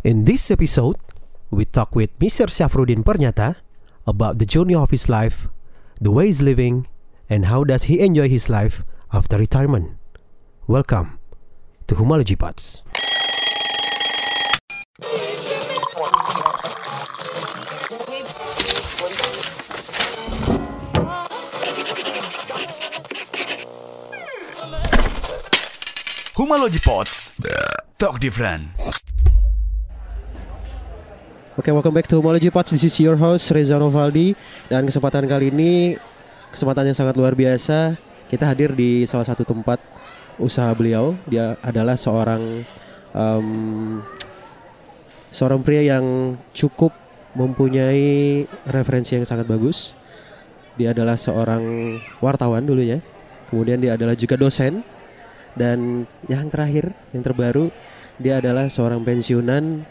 In this episode, we talk with Mr. Syafruddin Pernyata about the journey of his life, the way he's living, and how does he enjoy his life after retirement. Welcome to Humology Pods. Pods Talk different Oke, welcome back to Homology Pods. This is your host Reza Novaldi dan kesempatan kali ini kesempatan yang sangat luar biasa. Kita hadir di salah satu tempat usaha beliau. Dia adalah seorang em, seorang pria yang cukup mempunyai referensi yang sangat bagus. Dia adalah seorang wartawan dulunya. Kemudian dia adalah juga dosen dan yang terakhir, yang terbaru, dia adalah seorang pensiunan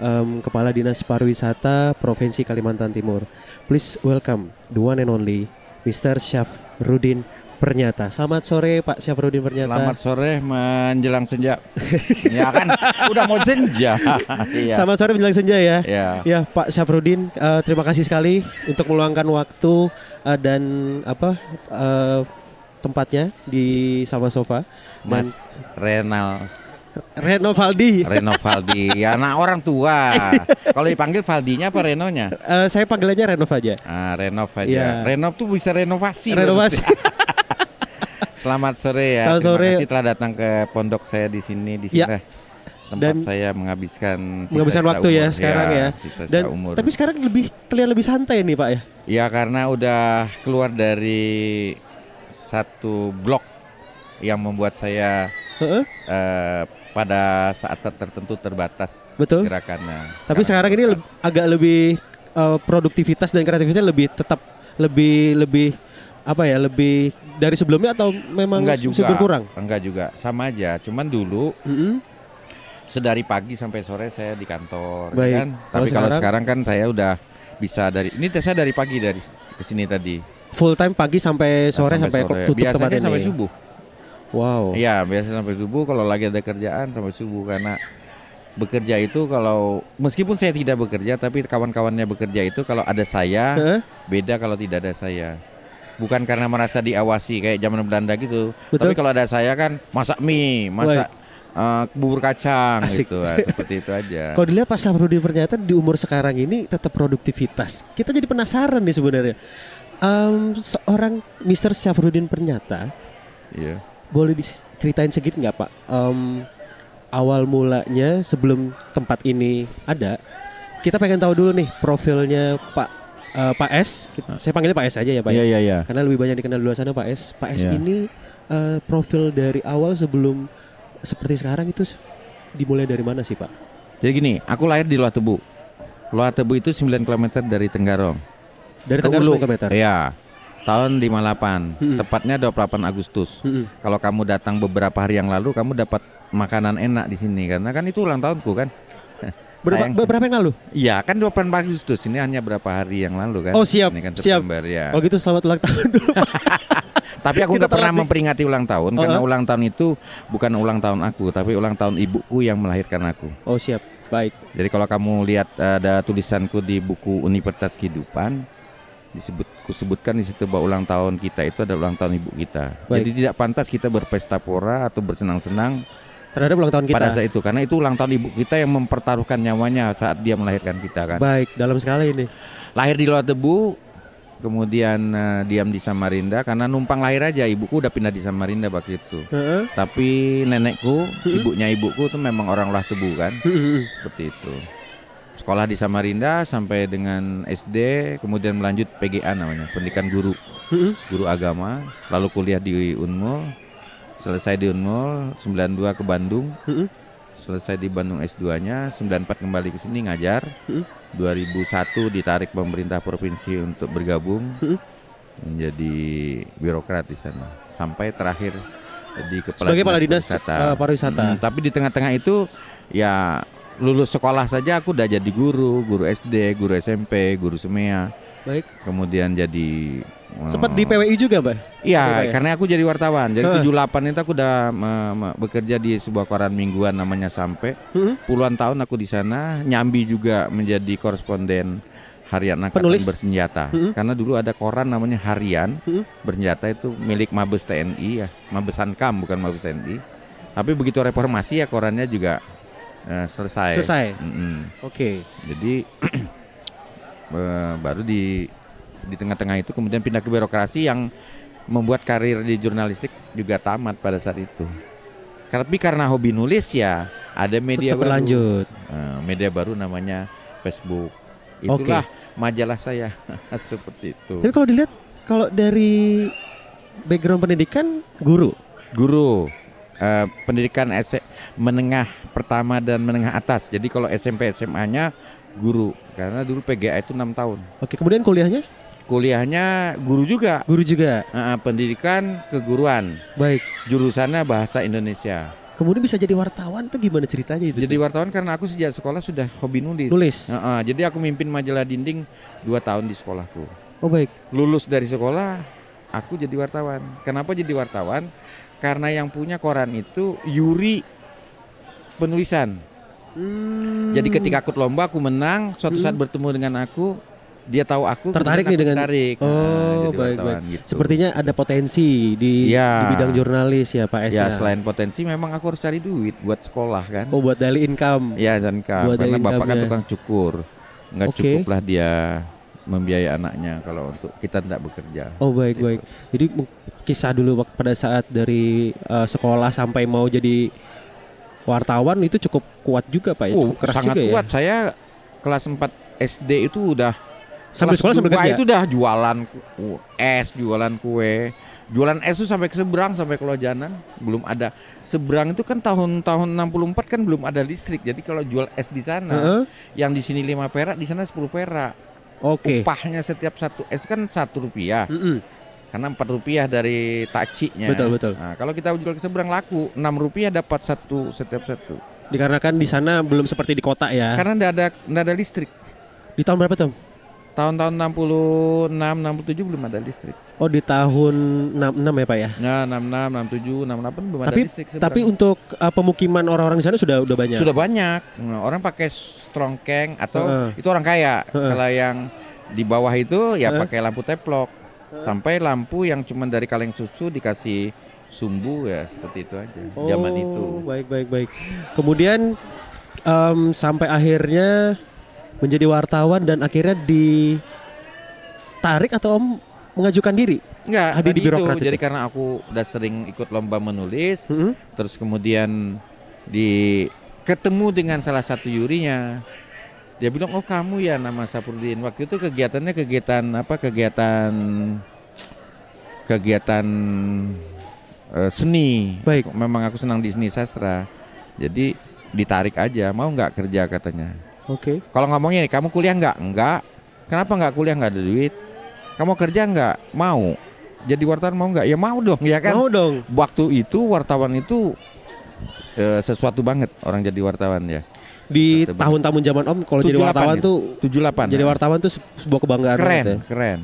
em, Kepala Dinas Pariwisata Provinsi Kalimantan Timur. Please welcome the one and only Mr. Syafruddin Pernyata. Selamat sore Pak Syafruddin Pernyata. Selamat sore menjelang senja. ya kan, udah mau senja. Iya. Selamat sore menjelang senja ya. Ya. Ya Pak Syafruddin, eh, terima kasih sekali untuk meluangkan waktu eh, dan apa eh, tempatnya di Sama Sofa. Dan Mas Renal Reno Valdi. Reno Valdi, anak orang tua. Kalau dipanggil Valdinya apa Renonya? Eh, saya panggilannya Renov aja. Ah, Renov aja. Iya. Renov tuh bisa renovasi. Renovasi. Selamat sore ya. Selamat Terima sore. kasih telah datang ke pondok saya di sini di sini. Ya. Tempat Dan- saya menghabiskan sisa-sisa Menghabiskan waktu ya umur. sekarang ya. sisa-sisa Dan umur. tapi sekarang lebih terlihat lebih santai nih Pak ya. Ya karena udah keluar dari satu blok yang membuat saya Heeh. eh, pada saat-saat tertentu terbatas Betul. gerakannya. Tapi sekarang ini leb- agak lebih eh, produktivitas dan kreativitasnya lebih tetap lebih lebih apa ya lebih dari sebelumnya atau memang enggak juga berkurang? Enggak juga, sama aja. Cuman dulu Mm-mm. sedari pagi sampai sore saya di kantor, Baik. kan. Kalau Tapi kalau sekarang? sekarang kan saya udah bisa dari ini saya dari pagi dari ke sini tadi Full time pagi sampai sore sampai, tutup tempat ini. sampai subuh. Wow. Iya, biasa sampai subuh. Kalau lagi ada kerjaan sampai subuh karena bekerja itu kalau meskipun saya tidak bekerja tapi kawan-kawannya bekerja itu kalau ada saya Heeh. beda kalau tidak ada saya. Bukan karena merasa diawasi kayak zaman Belanda gitu. Betul. Tapi kalau ada saya kan masak mie, masak eh, bubur kacang Asik. gitu. Ah, seperti itu aja. Kalau dilihat Pak Syafruddin ternyata di umur sekarang ini tetap produktivitas. Kita jadi penasaran nih sebenarnya. Em, seorang Mr. Syafruddin Pernyata Iya. Boleh diceritain sedikit nggak Pak? Em, awal mulanya sebelum tempat ini ada, kita pengen tahu dulu nih profilnya Pak eh, Pak S. Kita- Saya panggilnya Pak S aja ya Pak. ya? Iya, iya, iya. Karena lebih banyak dikenal di luar sana Pak S. Pak S Iya. ini eh, profil dari awal sebelum seperti sekarang itu dimulai dari mana sih Pak? Jadi gini, aku lahir di Luar Tebu. Luar Tebu itu 9 km dari Tenggarong. Dari Ulu. 9 km. Iya. Tahun 58, Mm-mm. tepatnya 28 Agustus. Mm-mm. Kalau kamu datang beberapa hari yang lalu, kamu dapat makanan enak di sini karena kan itu ulang tahunku kan. Berapa, Sayang. beberapa yang lalu? Iya, kan 28 Agustus ini hanya berapa hari yang lalu kan. Oh, siap, Ini kan siap. Ya. Oh gitu selamat ulang tahun dulu. Tapi aku nggak pernah memperingati ulang tahun Oh, karena oh. ulang tahun itu bukan ulang tahun aku, tapi ulang tahun ibuku yang melahirkan aku. Oh siap, baik. Jadi kalau kamu lihat eh, ada tulisanku di buku Universitas Kehidupan disebut sebutkan di situ bahwa ulang tahun kita itu adalah ulang tahun ibu kita. Baik. Jadi tidak pantas kita berpesta pora atau bersenang-senang Terhadap ulang tahun kita. pada saat itu karena itu ulang tahun ibu kita yang mempertaruhkan nyawanya saat dia melahirkan kita kan. Baik, dalam sekali ini. Lahir di Luar Tebu, kemudian eh, diam di Samarinda karena numpang lahir aja. Ibuku udah pindah di Samarinda waktu itu. Heeh. Tapi nenekku, ibunya ibuku tuh memang orang Luar Tebu kan. Heeh. seperti itu. Sekolah di Samarinda sampai dengan SD, kemudian melanjut PGA namanya, pendidikan guru, Heeh. guru agama, lalu kuliah di Unmul, selesai di Unmul, 92 ke Bandung, Heeh. selesai di Bandung S2-nya, 94 kembali ke sini ngajar, Heeh. 2001 ditarik pemerintah provinsi untuk bergabung menjadi birokrat di sana, sampai terakhir di kepala Sebagai kepala dinas, pariwisata. eh, pariwisata. Mm, tapi di tengah-tengah itu ya lulus sekolah saja aku udah jadi guru, guru SD, guru SMP, guru semea, Baik. kemudian jadi Sempat di PWI juga, Mbak? Iya, ya? karena aku jadi wartawan. Jadi Heeh. 78 itu aku udah me- bekerja di sebuah koran mingguan namanya Sampai. Hmm? Puluhan tahun aku di sana. Nyambi juga menjadi koresponden harian angkatan Penulis? bersenjata. Mm-mm. Karena dulu ada koran namanya Harian Mm-mm. bersenjata itu milik Mabes TNI ya, Mabes Hankam bukan Mabes TNI. Tapi begitu reformasi ya korannya juga eh, selesai. Selesai. Mm-mm. Oke. Jadi eh, baru di di tengah-tengah itu kemudian pindah ke birokrasi yang membuat karir di jurnalistik juga tamat pada saat itu. Tapi karena hobi nulis ya ada media Tetap baru. berlanjut. Eh, media baru namanya Facebook. Itulah majalah saya seperti itu. Tapi kalau dilihat kalau dari background pendidikan guru. Guru eh, pendidikan S- menengah pertama dan menengah atas. Jadi kalau SMP SMA-nya guru karena dulu PGA itu enam tahun. Oke, kemudian kuliahnya Kuliahnya guru juga, guru juga. Eh, pendidikan keguruan, Baik. jurusannya bahasa Indonesia. Kemudian bisa jadi wartawan tuh gimana ceritanya itu? Jadi tuh? wartawan karena aku sejak sekolah sudah hobi nulis. Nulis? Eh, eh, jadi aku mimpin majalah dinding dua tahun di sekolahku. Oh baik. Lulus dari sekolah, aku jadi wartawan. Kenapa jadi wartawan? Karena yang punya koran itu Yuri penulisan. Hmm. Jadi ketika aku lomba aku menang, suatu saat bertemu dengan aku, dia tahu aku, Tertarik nih aku dengan- tertarik. Nah, Oh baik baik. gitu. Sepertinya ada potensi di, Iya. di bidang jurnalis ya Pak Es. Ya selain potensi memang aku harus cari duit buat sekolah kan. Oh buat daily income. Ya dan Kak, Buat karena dari bapak kan income-nya. tukang cukur. Nggak Oke. cukuplah dia membiayai anaknya kalau untuk kita tidak bekerja. Oh baik Gitu. baik. Jadi kisah dulu pada saat dari uh, sekolah sampai mau jadi wartawan itu cukup kuat juga Pak ya. Oh, Cukup keras sangat juga kuat. ya. Saya kelas 4 SD itu udah Sambil kelas sekolah sambil dua kerja. itu udah jualan es, jualan kue. Jualan es itu sampai ke seberang sampai ke Lojanan belum ada. Seberang itu kan tahun-tahun 64 kan belum ada listrik. Jadi kalau jual es di sana Heeh. yang di sini 5 perak, di sana 10 perak. Oke. Upahnya setiap satu es kan satu rupiah. Mm-mm. karena empat rupiah dari takciknya. Betul, betul. Nah, kalau kita jual ke seberang laku enam rupiah dapat satu setiap satu. Dikarenakan di sana belum seperti di kota ya. Karena tidak ada tidak ada listrik. Di tahun berapa Tom? Tahun-tahun 66, 67 belum ada listrik. Oh di tahun 66 ya Pak ya. Nah, 66, 67, 68 belum ada Tapi listrik. seberang. tapi untuk uh, pemukiman orang-orang di sana sudah udah banyak. sudah banyak. Nah, orang pakai strongkeng atau Heeh. itu orang kaya. Heeh. Kalau yang di bawah itu ya Heeh. pakai lampu teplok. Sampai lampu yang cuma dari kaleng susu dikasih sumbu ya seperti itu aja zaman itu. Oh, Baik baik baik. Kemudian em, sampai akhirnya menjadi wartawan dan akhirnya ditarik atau Om mengajukan diri. Enggak, Hadir di tadi itu. birokrat itu. Jadi karena aku udah sering ikut lomba menulis, Mm-mm. terus kemudian di ketemu dengan salah satu jurinya. Dia bilang, "Oh, kamu ya nama Saprudin." Waktu itu kegiatannya kegiatan apa? Kegiatan kegiatan eh, seni. Baik. Memang aku senang di seni sastra. Jadi ditarik aja, mau nggak kerja katanya. Oke. Kalau ngomongnya nih, kamu kuliah nggak? Enggak. Kenapa nggak kuliah nggak ada duit? Kamu kerja nggak? Mau. Jadi wartawan mau nggak? Ya mau dong, ya kan? Mau dong. Waktu itu wartawan itu eh, sesuatu banget orang jadi wartawan ya. Di tahun-tahun zaman Om kalau jadi 78 wartawan gitu. tuh 78. jadi nah. wartawan tuh se- sebuah kebanggaan keren, ya. keren.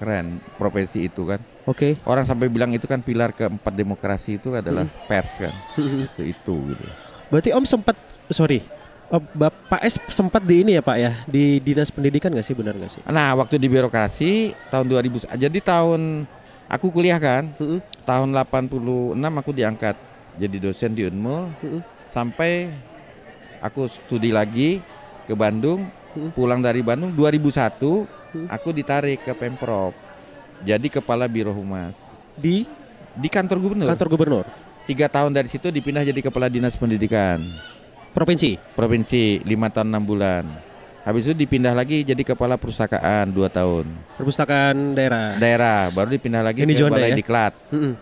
Keren profesi itu kan. Oke. Orang sampai bilang itu kan pilar keempat demokrasi itu adalah Hmm. pers kan. itu itu gitu. Berarti Om sempat sorry. Bapak S sempat di ini ya Pak ya di dinas pendidikan nggak sih benar nggak sih? Nah, waktu di birokrasi tahun 2000 jadi tahun aku kuliah kan, Mm-mm. tahun 86 aku diangkat jadi dosen di Unmul Mm-mm. sampai aku studi lagi ke Bandung Mm. pulang dari Bandung 2001 Mm. aku ditarik ke Pemprov jadi kepala Biro Humas Di di kantor gubernur kantor gubernur tiga tahun dari situ dipindah jadi kepala dinas pendidikan provinsi. provinsi lima tahun enam bulan habis itu dipindah lagi jadi kepala perpustakaan dua tahun Perpustakaan daerah. daerah baru dipindah lagi Ini ke balai ya? diklat Mm-mm.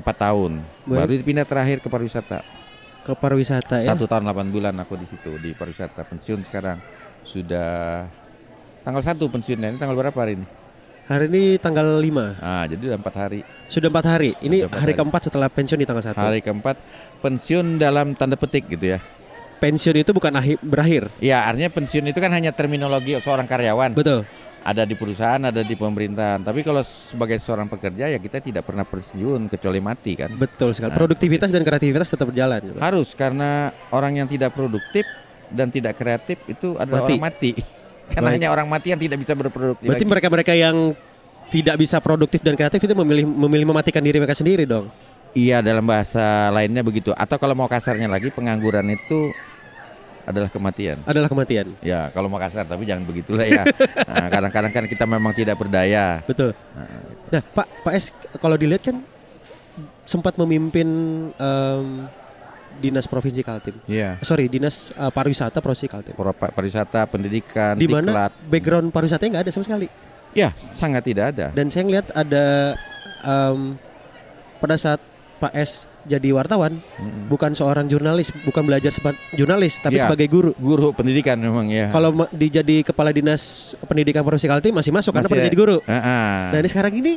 empat tahun Baik. baru dipindah terakhir ke pariwisata Ke pariwisata ya. Satu tahun 8 bulan aku di situ di pariwisata pensiun sekarang sudah tanggal satu pensiunnya ini tanggal berapa hari ini? Hari ini tanggal 5 Ah jadi udah empat hari. Sudah empat hari. Ini Sudah empat hari hari. keempat setelah pensiun di tanggal 1 Hari keempat pensiun dalam tanda petik gitu ya. Pensiun itu bukan akhir, berakhir. Ya artinya pensiun itu kan hanya terminologi seorang karyawan. Betul. ada di perusahaan, ada di pemerintahan. Tapi kalau sebagai seorang pekerja ya kita tidak pernah pensiun kecuali mati kan. Betul sekali. Nah. Produktivitas dan kreativitas tetap berjalan. Harus karena orang yang tidak produktif dan tidak kreatif itu adalah Mati. orang mati. Karena Baik. hanya orang mati yang tidak bisa berproduksi. Berarti mereka-mereka yang tidak bisa produktif dan kreatif itu memilih memilih mematikan diri mereka sendiri dong. Iya dalam bahasa lainnya begitu. Atau kalau mau kasarnya lagi pengangguran itu adalah kematian. Adalah kematian. Ya kalau mau kasar tapi jangan begitulah ya. Nah, kadang-kadang kan kita memang tidak berdaya. Betul. Nah, Pak Pak S kalau dilihat kan sempat memimpin em, dinas provinsi Kaltim. Iya. Sorry, dinas eh, pariwisata provinsi Kaltim. Pro- Pariwisata, pendidikan, Di mana background pariwisatanya nggak ada sama sekali. Ya sangat tidak ada. Dan saya ngeliat ada em, pada saat Pak S jadi wartawan, Mm-mm. bukan seorang jurnalis, bukan belajar sebagai jurnalis, tapi Iya. sebagai guru. Guru pendidikan memang ya. Kalau ma- di jadi kepala dinas pendidikan provinsi Kaltim masih masuk karena Masih- pernah jadi guru. Heeh. Nah, ini sekarang ini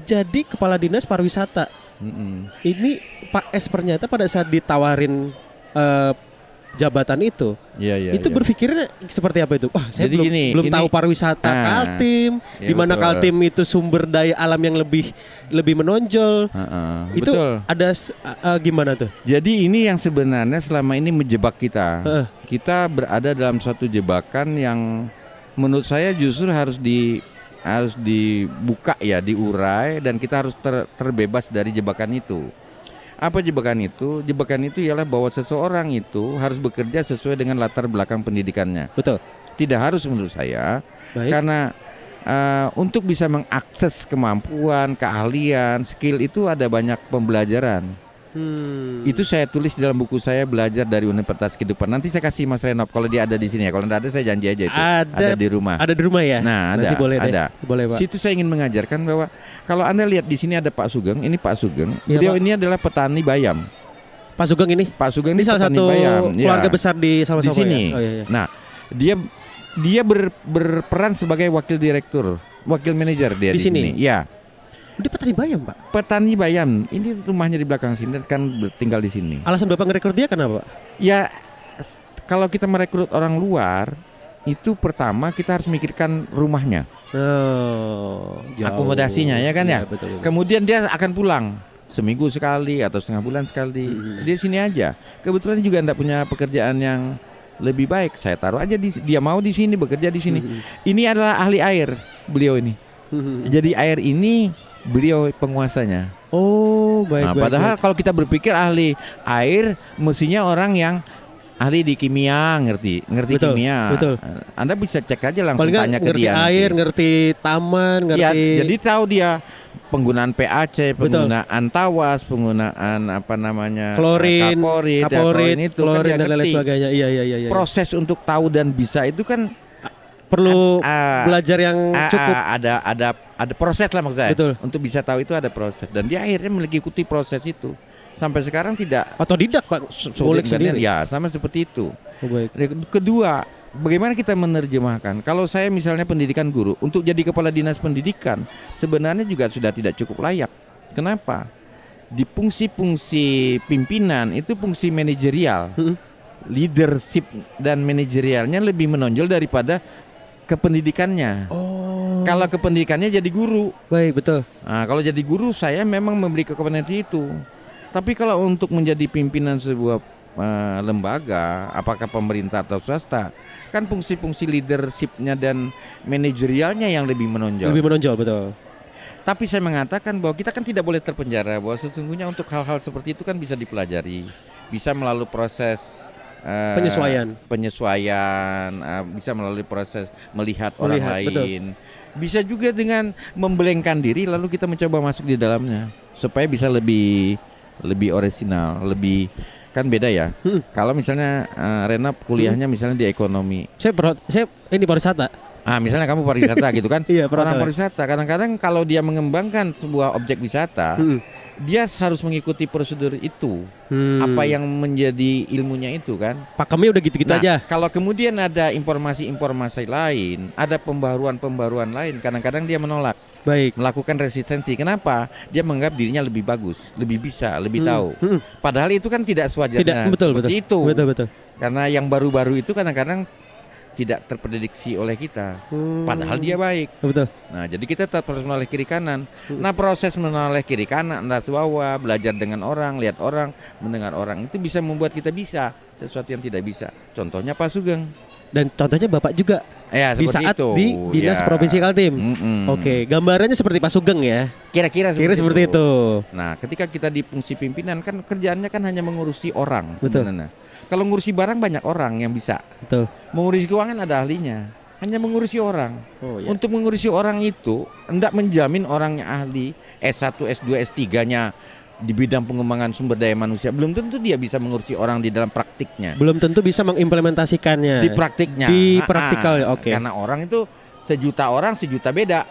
jadi kepala dinas pariwisata. Mm-mm. Ini Pak S ternyata pada saat ditawarin eh, jabatan itu, Iya iya. itu iya. berpikirnya seperti apa itu? Wah, saya Jadi belum, gini, belum ini- tahu pariwisata Ah, Kaltim, iya di mana. Kaltim itu sumber daya alam yang lebih lebih menonjol. Heeh, Itu betul. ada eh, gimana tuh? Jadi ini yang sebenarnya selama ini menjebak kita. Heeh. Kita berada dalam suatu jebakan yang menurut saya justru harus di harus dibuka ya, diurai dan kita harus ter- terbebas dari jebakan itu. Apa jebakan itu? Jebakan itu ialah bahwa seseorang itu harus bekerja sesuai dengan latar belakang pendidikannya. Betul. Tidak harus menurut saya, Baik. karena eh, untuk bisa mengakses kemampuan, keahlian, skill itu ada banyak pembelajaran. Hmm. Itu saya tulis dalam buku saya belajar dari Universitas Kehidupan. Nanti saya kasih Mas Renop kalau dia ada di sini ya. Kalau tidak ada saya janji aja itu. Ada- di rumah. ada di rumah ya? Nah, Nanti ada, boleh deh. ada. Boleh, Pak. Situ saya ingin mengajarkan bahwa kalau Anda lihat di sini ada Pak Sugeng, ini Pak Sugeng. Iya, Beliau Pak. ini adalah petani bayam. Pak Sugeng ini Pak Sugeng ini ini, salah satu bayam. ya. keluarga besar di sama di sini. Oh iya, iya. Nah, dia dia ber- berperan sebagai wakil direktur, wakil manajer dia Di di, sini? sini. Ya, Dia petani bayam, Pak. petani bayam. Ini rumahnya di belakang sini dan kan tinggal di sini. Alasan Bapak ngerekrut dia kenapa, Pak? Ya kalau kita merekrut orang luar itu pertama kita harus mikirkan rumahnya. Oh, jauh. Akomodasinya, ya kan ya? Iya, betul, betul. Kemudian dia akan pulang seminggu sekali atau setengah bulan sekali. Mhm. Dia sini aja. Kebetulan juga tidak punya pekerjaan yang lebih baik. Saya taruh aja di dia mau di sini bekerja di sini. Mhm. Ini adalah ahli air beliau ini. Mhm. Jadi air ini beliau penguasanya. Oh, baik Nah, baik. padahal baik. kalau kita berpikir ahli air mestinya orang yang ahli di kimia ngerti, ngerti Betul, kimia. betul. Anda bisa cek aja langsung Paling tanya ke ngerti dia. nanti. air, ngerti taman, Ya, ngerti jadi tahu dia penggunaan PAC, Betul. penggunaan tawas, penggunaan apa namanya klorin, kaporit, ya, kaporit, itu klorin kan dia dan lain sebagainya. Iya, iya, iya, iya. Proses untuk tahu dan bisa itu kan Perlu ah, belajar yang ah, cukup. ada ada ada proses lah maksud saya. Betul. Untuk bisa tahu itu ada proses dan dia akhirnya mengikuti proses itu. Sampai sekarang tidak Otodidak, Pak. sulit Ngulik sendiri. Ya, sama seperti itu. Oh, baik. Kedua, bagaimana kita menerjemahkan? Kalau saya misalnya pendidikan guru, untuk jadi kepala dinas pendidikan, sebenarnya juga sudah tidak cukup layak. Kenapa? Di fungsi-fungsi pimpinan itu fungsi manajerial, Mhm. leadership dan manajerialnya lebih menonjol daripada kependidikannya. Oh. Kalau kependidikannya jadi guru, Baik, betul. Nah, kalau jadi guru saya memang memberi kompetensi itu. Tapi kalau untuk menjadi pimpinan sebuah eh, lembaga, apakah pemerintah atau swasta, kan fungsi-fungsi leadershipnya dan manajerialnya yang lebih menonjol. Lebih menonjol, betul. Tapi saya mengatakan bahwa kita kan tidak boleh terpenjara bahwa sesungguhnya untuk hal-hal seperti itu kan bisa dipelajari, bisa melalui proses eh, Penyesuaian. penyesuaian, eh, bisa melalui proses melihat, orang Melihat, betul. lain. Bisa juga dengan membelengkan diri lalu kita mencoba masuk di dalamnya supaya bisa lebih lebih orisinal, lebih kan beda ya. Hmm. Kalau misalnya eh, Renap kuliahnya misalnya di ekonomi. Saya per, saya ini pariwisata. Ah, misalnya kamu pariwisata gitu kan? Iya, Orang pariwisata. pariwisata kadang-kadang kalau dia mengembangkan sebuah objek wisata, Hmm. Dia harus mengikuti prosedur itu. Hmm. Apa yang menjadi ilmunya itu kan? pakemnya udah gitu-gitu Nah, aja. Kalau kemudian ada informasi-informasi lain, ada pembaruan-pembaruan lain, kadang-kadang dia menolak, Baik. melakukan resistensi. Kenapa? Dia menganggap dirinya lebih bagus, lebih bisa, lebih Hmm. tahu. Hmm. Padahal itu kan tidak sewajarnya Tidak betul betul. itu. Betul betul. Karena yang baru-baru itu kadang-kadang tidak terprediksi oleh kita. Hmm. Padahal dia baik. betul. Nah, jadi kita tetap harus menoleh kiri kanan. Hmm. Nah, proses menoleh kiri kanan, atas bawah, belajar dengan orang, lihat orang, mendengar orang itu bisa membuat kita bisa sesuatu yang tidak bisa. Contohnya Pak Sugeng. Dan contohnya Bapak juga Ya, di seperti saat itu. di Dinas Ya. Provinsi Kaltim. Mm-mm. Oke, gambarannya seperti Pak Sugeng ya. Kira-kira Kira seperti itu. Nah, ketika kita di fungsi pimpinan kan kerjaannya kan hanya mengurusi orang Betul. sebenarnya. Kalau ngurusi barang banyak orang yang bisa. Betul. Mengurusi keuangan ada ahlinya. Hanya mengurusi orang. Oh ya. Untuk mengurusi orang itu hendak menjamin orangnya ahli S1, S2, S3-nya di bidang pengembangan sumber daya manusia belum tentu dia bisa mengurusi orang di dalam praktiknya. Belum tentu bisa mengimplementasikannya. Di praktiknya. Di praktikal, oke. Karena orang itu sejuta orang sejuta beda.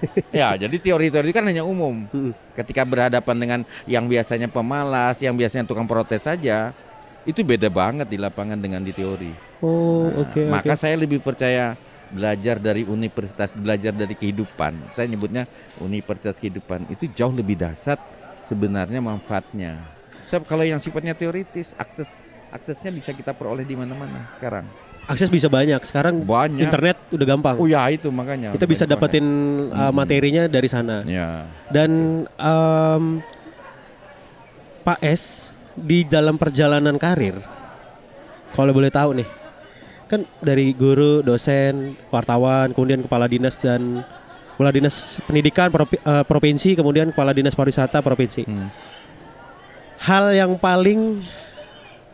ya, jadi teori-teori kan hanya umum. Ketika berhadapan dengan yang biasanya pemalas, yang biasanya tukang protes saja, itu beda banget di lapangan dengan di teori. Oh, Nah, oke maka oke. saya lebih percaya belajar dari universitas, belajar dari kehidupan. Saya nyebutnya universitas kehidupan itu jauh lebih dahsyat sebenarnya manfaatnya. Sebab kalau yang sifatnya teoritis, akses aksesnya bisa kita peroleh di mana-mana sekarang. Akses bisa banyak. Sekarang Banyak. internet udah gampang. Oh ya itu makanya. Kita bisa dapetin uh, Hmm. materinya dari sana. Ya. Dan em, Pak S di dalam perjalanan karir, kalau boleh tahu nih, kan dari guru, dosen, wartawan, kemudian kepala dinas dan kepala dinas pendidikan eh, provinsi, kemudian kepala dinas pariwisata provinsi. Hmm. Hal yang paling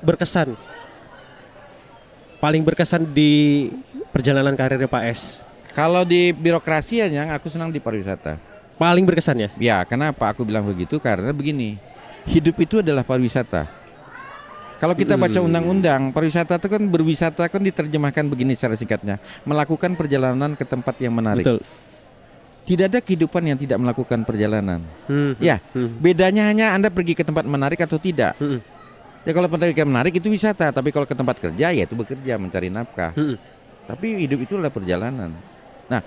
berkesan, paling berkesan di perjalanan karirnya Pak S, Kalau di birokrasi ya, yang aku senang di pariwisata. paling berkesan ya? Ya, kenapa aku bilang begitu? Karena begini, hidup itu adalah pariwisata. Kalau kita baca Hmm. undang-undang, pariwisata itu kan berwisata kan diterjemahkan begini secara singkatnya, melakukan perjalanan ke tempat yang menarik. Betul. Tidak ada kehidupan yang tidak melakukan perjalanan. Hmm, Ya, hmm, bedanya hanya Anda pergi ke tempat menarik atau tidak. hmm, Ya kalau yang menarik itu wisata, tapi kalau ke tempat kerja ya itu bekerja mencari nafkah. hmm. Tapi hidup itu adalah perjalanan. Nah,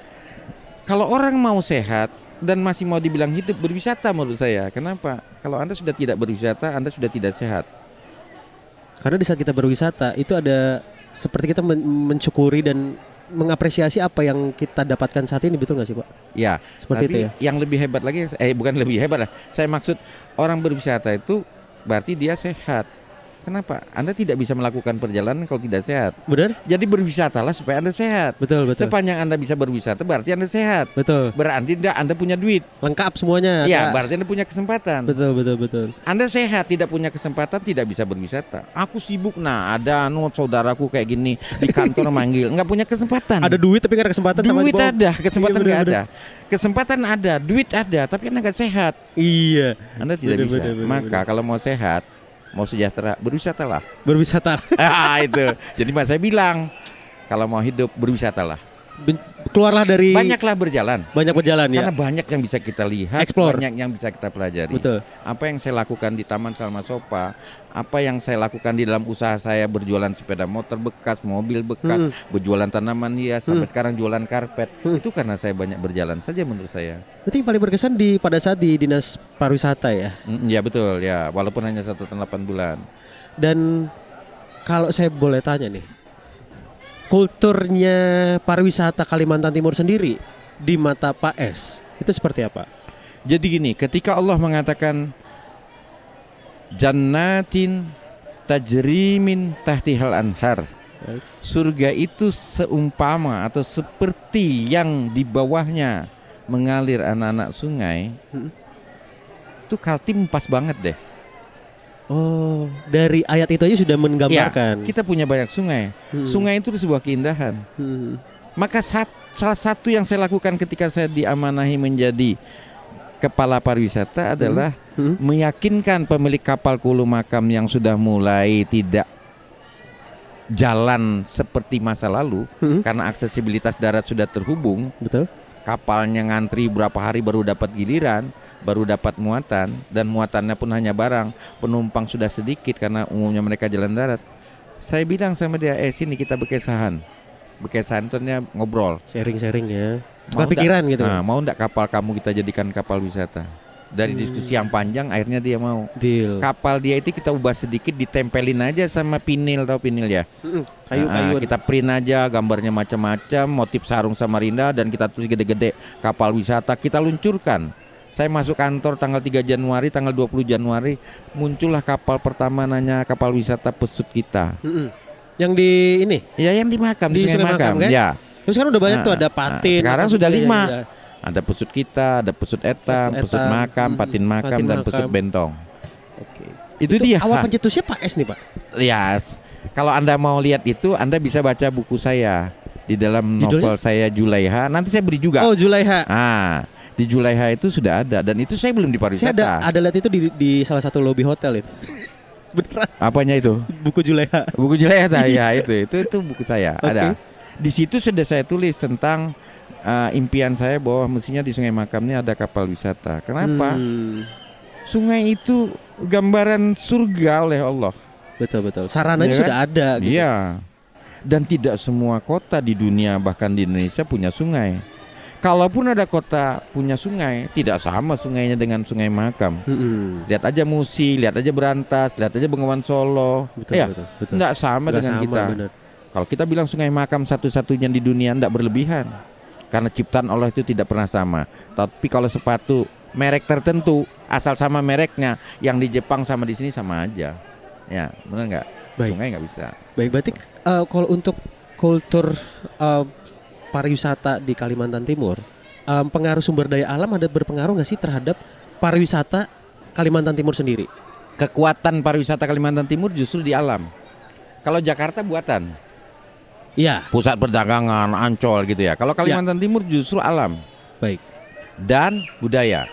kalau orang mau sehat dan masih mau dibilang hidup berwisata menurut saya. Kenapa? Kalau Anda sudah tidak berwisata, Anda sudah tidak sehat. Karena di saat kita berwisata itu ada seperti kita men- mencukuri dan mengapresiasi apa yang kita dapatkan saat ini betul nggak sih pak? Ya, Seperti tapi itu ya. yang lebih hebat lagi, eh bukan lebih hebat lah. Saya maksud orang berwisata itu berarti dia sehat. Kenapa? Anda tidak bisa melakukan perjalanan kalau tidak sehat. Benar? Jadi berwisatalah supaya Anda sehat. Betul betul. Sepanjang Anda bisa berwisata berarti Anda sehat. Betul. Berarti tidak Anda punya duit. Lengkap semuanya. Ya, Ada- berarti Anda punya kesempatan. Betul betul betul. Anda sehat tidak punya kesempatan tidak bisa berwisata. Aku sibuk nah ada anu saudaraku kayak gini di kantor manggil nggak punya kesempatan. Ada duit tapi nggak ada kesempatan sama duit ada, kesempatan Iya, nggak bener-bener. ada. Kesempatan ada, duit ada, tapi Anda nggak sehat. Iya. Anda tidak Bener, bisa. bener, bener, Maka kalau mau sehat, mau sejahtera, berwisatalah. Berwisata. ah itu. Jadi mas saya bilang kalau mau hidup berwisatalah. Keluarlah dari Banyaklah berjalan. banyak berjalan ya. Karena banyak yang bisa kita lihat, Explore. banyak yang bisa kita pelajari. Betul. apa yang saya lakukan di Taman Salma Sopa, apa yang saya lakukan di dalam usaha saya berjualan sepeda motor bekas, mobil bekas, Hmm. berjualan tanaman hias, sampai sekarang jualan karpet, Hmm. itu karena saya banyak berjalan saja menurut saya. Berarti yang paling berkesan di pada saat di dinas pariwisata ya. Mm, ya betul ya, walaupun hanya satu tahun 8 bulan. Dan kalau saya boleh tanya nih, kulturnya pariwisata Kalimantan Timur sendiri di mata Pak S itu seperti apa? Jadi gini, ketika Allah mengatakan jannatin tajrimin tahtihal anhar. Surga itu seumpama atau seperti yang di bawahnya mengalir anak-anak sungai. Hmm. Itu Kaltim pas banget deh. Oh, dari ayat itu aja sudah menggambarkan. Kita punya banyak sungai. Hmm. Sungai itu sebuah keindahan. Hmm. Maka sat- salah satu yang saya lakukan ketika saya diamanahi menjadi kepala pariwisata adalah Hmm. meyakinkan pemilik kapal Kulu Makam yang sudah mulai tidak jalan seperti masa lalu Hmm. karena aksesibilitas darat sudah terhubung, Betul. kapalnya ngantri berapa hari baru dapat giliran, baru dapat muatan dan muatannya pun hanya barang, penumpang sudah sedikit karena umumnya mereka jalan darat. Saya bilang sama dia, eh sini kita berkesahan. Berkesahan itu ngobrol. Sharing-sharing ya. Mau Tukar pikiran gitu. Nah, mau ndak kapal kamu kita jadikan kapal wisata? Dari diskusi yang panjang akhirnya dia mau. Deal. Kapal dia itu kita ubah sedikit ditempelin aja sama pinil tau pinil ya. Mm-mm. Nah, Kayu-kayu. kita print aja gambarnya macam-macam, motif sarung Samarinda dan kita tulis gede-gede kapal wisata kita luncurkan. Saya masuk kantor tanggal 3 Januari, tanggal 20 Januari muncullah kapal pertama nanya kapal wisata pesut kita. Yang di ini. Ya yang di makam Di di, Sungai Makam, Makam, kan? ya. Terus sekarang udah banyak Nah, tuh ada nah, patin. sekarang apa sudah gitu ya, lima. ya. Ada pesut kita, ada pesut etam, Pesut pesut etam, makam, mm, patin makam patin dan makam. pesut bentong. Oke. Itu, dia. Awal pencetusnya Pak S nih Pak. Yes. Kalau Anda mau lihat itu, Anda bisa baca buku saya di dalam Judulnya? novel saya Julaiha. Nanti saya beri juga. Oh Zulaiha. Ah, di Julaiha itu sudah ada dan itu saya belum di Saya ada pariwisata. ada lihat itu di, di salah satu lobby hotel itu. Beneran Apanya itu? buku Zulaiha. Buku Julaiha ya itu. Itu itu buku saya. Oke. Ada. Di situ sudah saya tulis tentang uh, impian saya bahwa mestinya di Sungai Makam ini ada kapal wisata. Kenapa? Hmm, Sungai itu gambaran surga oleh Allah. betul betul. Sarananya Iya kan? sudah ada. Gitu. Iya. Dan tidak semua kota di dunia bahkan di Indonesia punya sungai. Kalaupun ada kota punya sungai, tidak sama sungainya dengan Sungai Makam. Mm-mm. Lihat aja Musi, lihat aja Berantas, lihat aja Bengawan Solo. Betul ya, betul sama Nggak dengan sama, kita. bener. Kalau kita bilang Sungai Makam satu-satunya di dunia tidak berlebihan. Karena ciptaan Allah itu tidak pernah sama. Tapi kalau sepatu merek tertentu asal sama mereknya, yang di Jepang sama di sini sama aja. Ya, benar nggak? Baik. Sungai nggak bisa. Baik berarti eh, kalau untuk kultur eh, pariwisata di Kalimantan Timur, eh, pengaruh sumber daya alam ada berpengaruh nggak sih terhadap pariwisata Kalimantan Timur sendiri? Kekuatan pariwisata Kalimantan Timur justru di alam. Kalau Jakarta buatan, Iya, pusat perdagangan, ancol gitu ya. Kalau Kalimantan Timur justru alam baik. dan budaya.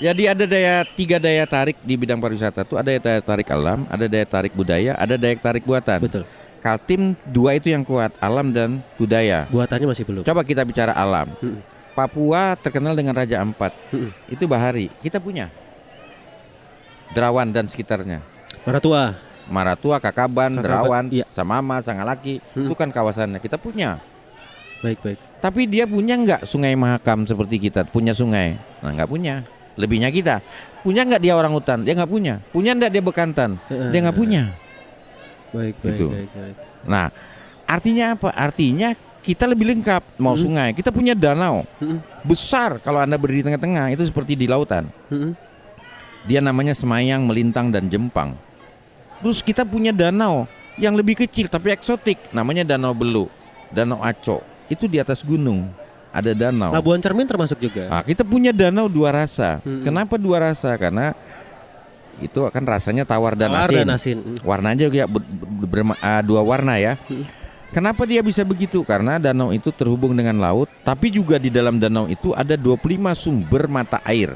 Jadi ada daya tiga daya tarik di bidang pariwisata itu ada daya tarik alam, ada daya tarik budaya, ada daya tarik buatan. Betul. Kaltim dua itu yang kuat, alam dan budaya. Buatannya masih belum. Coba kita bicara alam. Mm-mm. Papua terkenal dengan Raja Ampat. Mm-mm. Itu bahari. Kita punya. Derawan dan sekitarnya. Maratua. Maratua, Kakaban, Kakaban, Derawan, iya. Samama, Sangalaki, Mm. itu kan kawasannya. Kita punya. Baik baik. Tapi dia punya nggak sungai Mahakam seperti kita? Punya sungai? Nah nggak punya. Lebihnya kita. Punya nggak dia orang hutan? Dia nggak punya. Punya nggak dia bekantan? Dia nggak punya. Baik baik Gitu. baik. baik. Nah artinya apa? Artinya kita lebih lengkap. Mau Hmm. sungai, kita punya danau Mm-mm. besar. Kalau anda berdiri di tengah-tengah itu seperti di lautan. Mm-mm. Dia namanya Semayang, Melintang, dan Jempang. Terus kita punya danau yang lebih kecil tapi eksotik, namanya Danau Belu, Danau Aco. Itu di atas gunung, ada danau. Labuan Cermin termasuk juga. Nah, kita punya danau dua rasa. Hmm. Kenapa dua rasa? Karena itu akan rasanya tawar dan Tawar asin. dan asin. Warnanya juga ber- ber- ah, dua warna ya. Hmm. Kenapa dia bisa begitu? Karena danau itu terhubung dengan laut, tapi juga di dalam danau itu ada 25 sumber mata air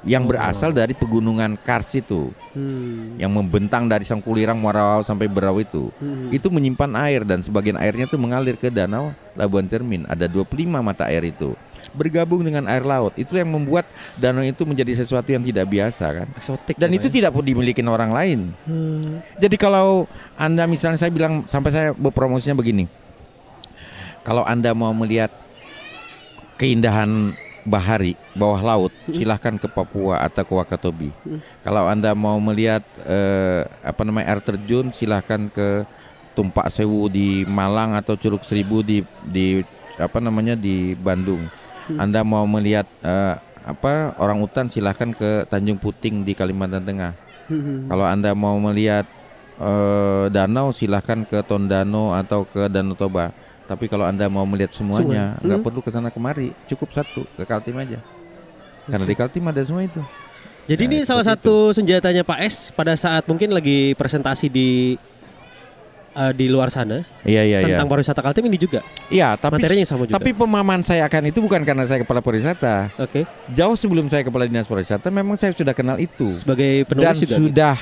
yang Oh. berasal dari pegunungan Kars itu, Hmm. yang membentang dari Sangkulirang, Muarawau sampai Berau itu. Hmm. Itu menyimpan air dan sebagian airnya itu mengalir ke danau Labuan Cermin. Ada 25 mata air itu. Bergabung dengan air laut. Itu yang membuat danau itu menjadi sesuatu yang tidak biasa kan. eksotik. Dan itu ya? tidak pun dimiliki orang lain. Hmm. Jadi kalau Anda misalnya saya bilang sampai saya berpromosinya begini. Kalau Anda mau melihat keindahan bahari bawah laut, silahkan ke Papua atau ke Wakatobi. Kalau Anda mau melihat eh, apa namanya air terjun, silahkan ke Tumpak Sewu di Malang atau Curug Seribu di di apa namanya di Bandung. Anda mau melihat eh, apa orang utan silahkan ke Tanjung Puting di Kalimantan Tengah. Hmm. Kalau Anda mau melihat eh, danau silahkan ke Tondano atau ke Danau Toba. Tapi kalau Anda mau melihat semuanya, Semua. nggak Hmm. perlu ke sana kemari, cukup satu ke Kaltim aja. Karena di Kaltim ada semua itu. Jadi Nah, ini salah seperti satu senjatanya Pak S pada saat mungkin lagi presentasi di eh, di luar sana Iya iya iya. tentang pariwisata Kaltim ini juga Iya, tapi materinya sama juga. tapi pemahaman saya akan itu bukan karena saya kepala pariwisata. Oke, Jauh sebelum saya kepala dinas pariwisata, memang saya sudah kenal itu sebagai dan penulis juga. gitu? sudah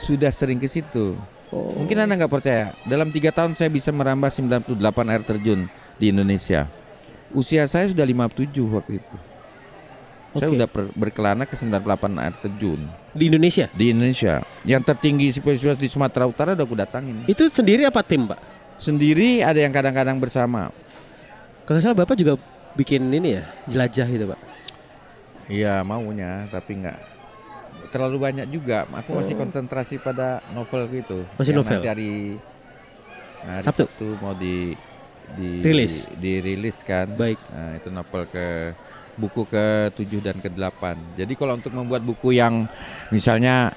sudah sering ke situ. Oh. Mungkin anda nggak percaya. Dalam tiga tahun saya bisa merambah 98 air terjun di Indonesia. Usia saya sudah 57 waktu itu. Saya Oke. sudah per- berkelana ke 98 air terjun di Indonesia. di Indonesia. Yang tertinggi spesial di Sumatera Utara udah aku datangin. Itu sendiri apa tim, Pak? Sendiri ada yang kadang-kadang bersama. Kalau salah Bapak juga bikin ini ya, jelajah gitu, Pak. Iya maunya, tapi nggak terlalu banyak juga. Aku masih konsentrasi pada novel gitu. Oh. Masih Yang novel? Nanti hari, nah, hari Sabtu? Sabtu mau di di Rilis? dirilis kan. Baik. Nah, itu novel ke buku ke-7 dan ke-8. Jadi kalau untuk membuat buku yang misalnya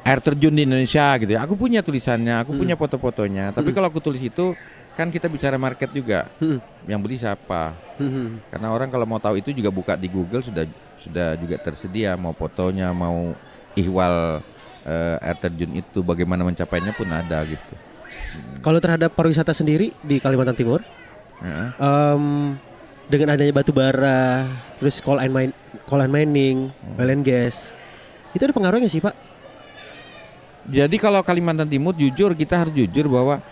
air terjun di Indonesia gitu ya. Aku punya tulisannya, aku Hmm. punya foto-fotonya. Tapi Hmm. kalau aku tulis itu kan kita bicara market juga. Hmm. Yang beli siapa? Hmm. Karena orang kalau mau tahu itu juga buka di Google sudah sudah juga tersedia mau fotonya, mau ihwal eh, air terjun itu bagaimana mencapainya pun ada gitu. Kalau terhadap pariwisata sendiri di Kalimantan Timur, Heeh. em, dengan adanya batu bara, terus coal and mine, coal and mining, Hmm. oil and gas, itu ada pengaruhnya sih pak? Jadi kalau Kalimantan Timur jujur kita harus jujur bahwa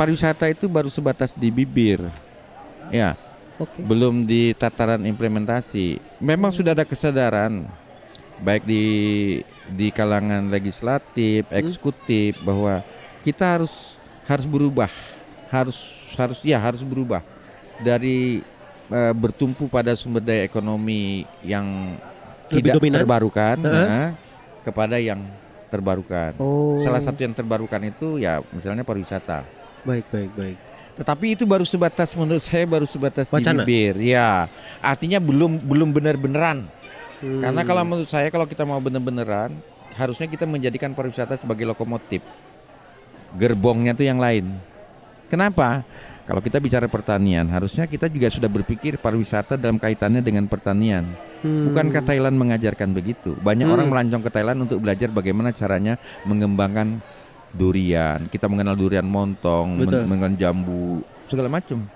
pariwisata itu baru sebatas di bibir. Ya, Oke. belum di tataran implementasi. Memang sudah ada kesadaran baik di di kalangan legislatif, eksekutif bahwa kita harus harus berubah, harus harus ya harus berubah dari eh, bertumpu pada sumber daya ekonomi yang Lebih tidak dominan? terbarukan Heeh. nah, kepada yang terbarukan. Oh. Salah satu yang terbarukan itu ya misalnya pariwisata. Baik baik baik. Tetapi itu baru sebatas menurut saya baru sebatas Wacana. di bibir. Ya, artinya belum belum benar-beneran. Hmm. Karena kalau menurut saya kalau kita mau benar-beneran harusnya kita menjadikan pariwisata sebagai lokomotif. Gerbongnya tuh yang lain. Kenapa? Kalau kita bicara pertanian, harusnya kita juga sudah berpikir pariwisata dalam kaitannya dengan pertanian. Hmm. Bukankah Thailand mengajarkan begitu? Banyak Hmm. orang melancong ke Thailand untuk belajar bagaimana caranya mengembangkan durian. Kita mengenal durian montong, men- mengenal jambu, segala macam.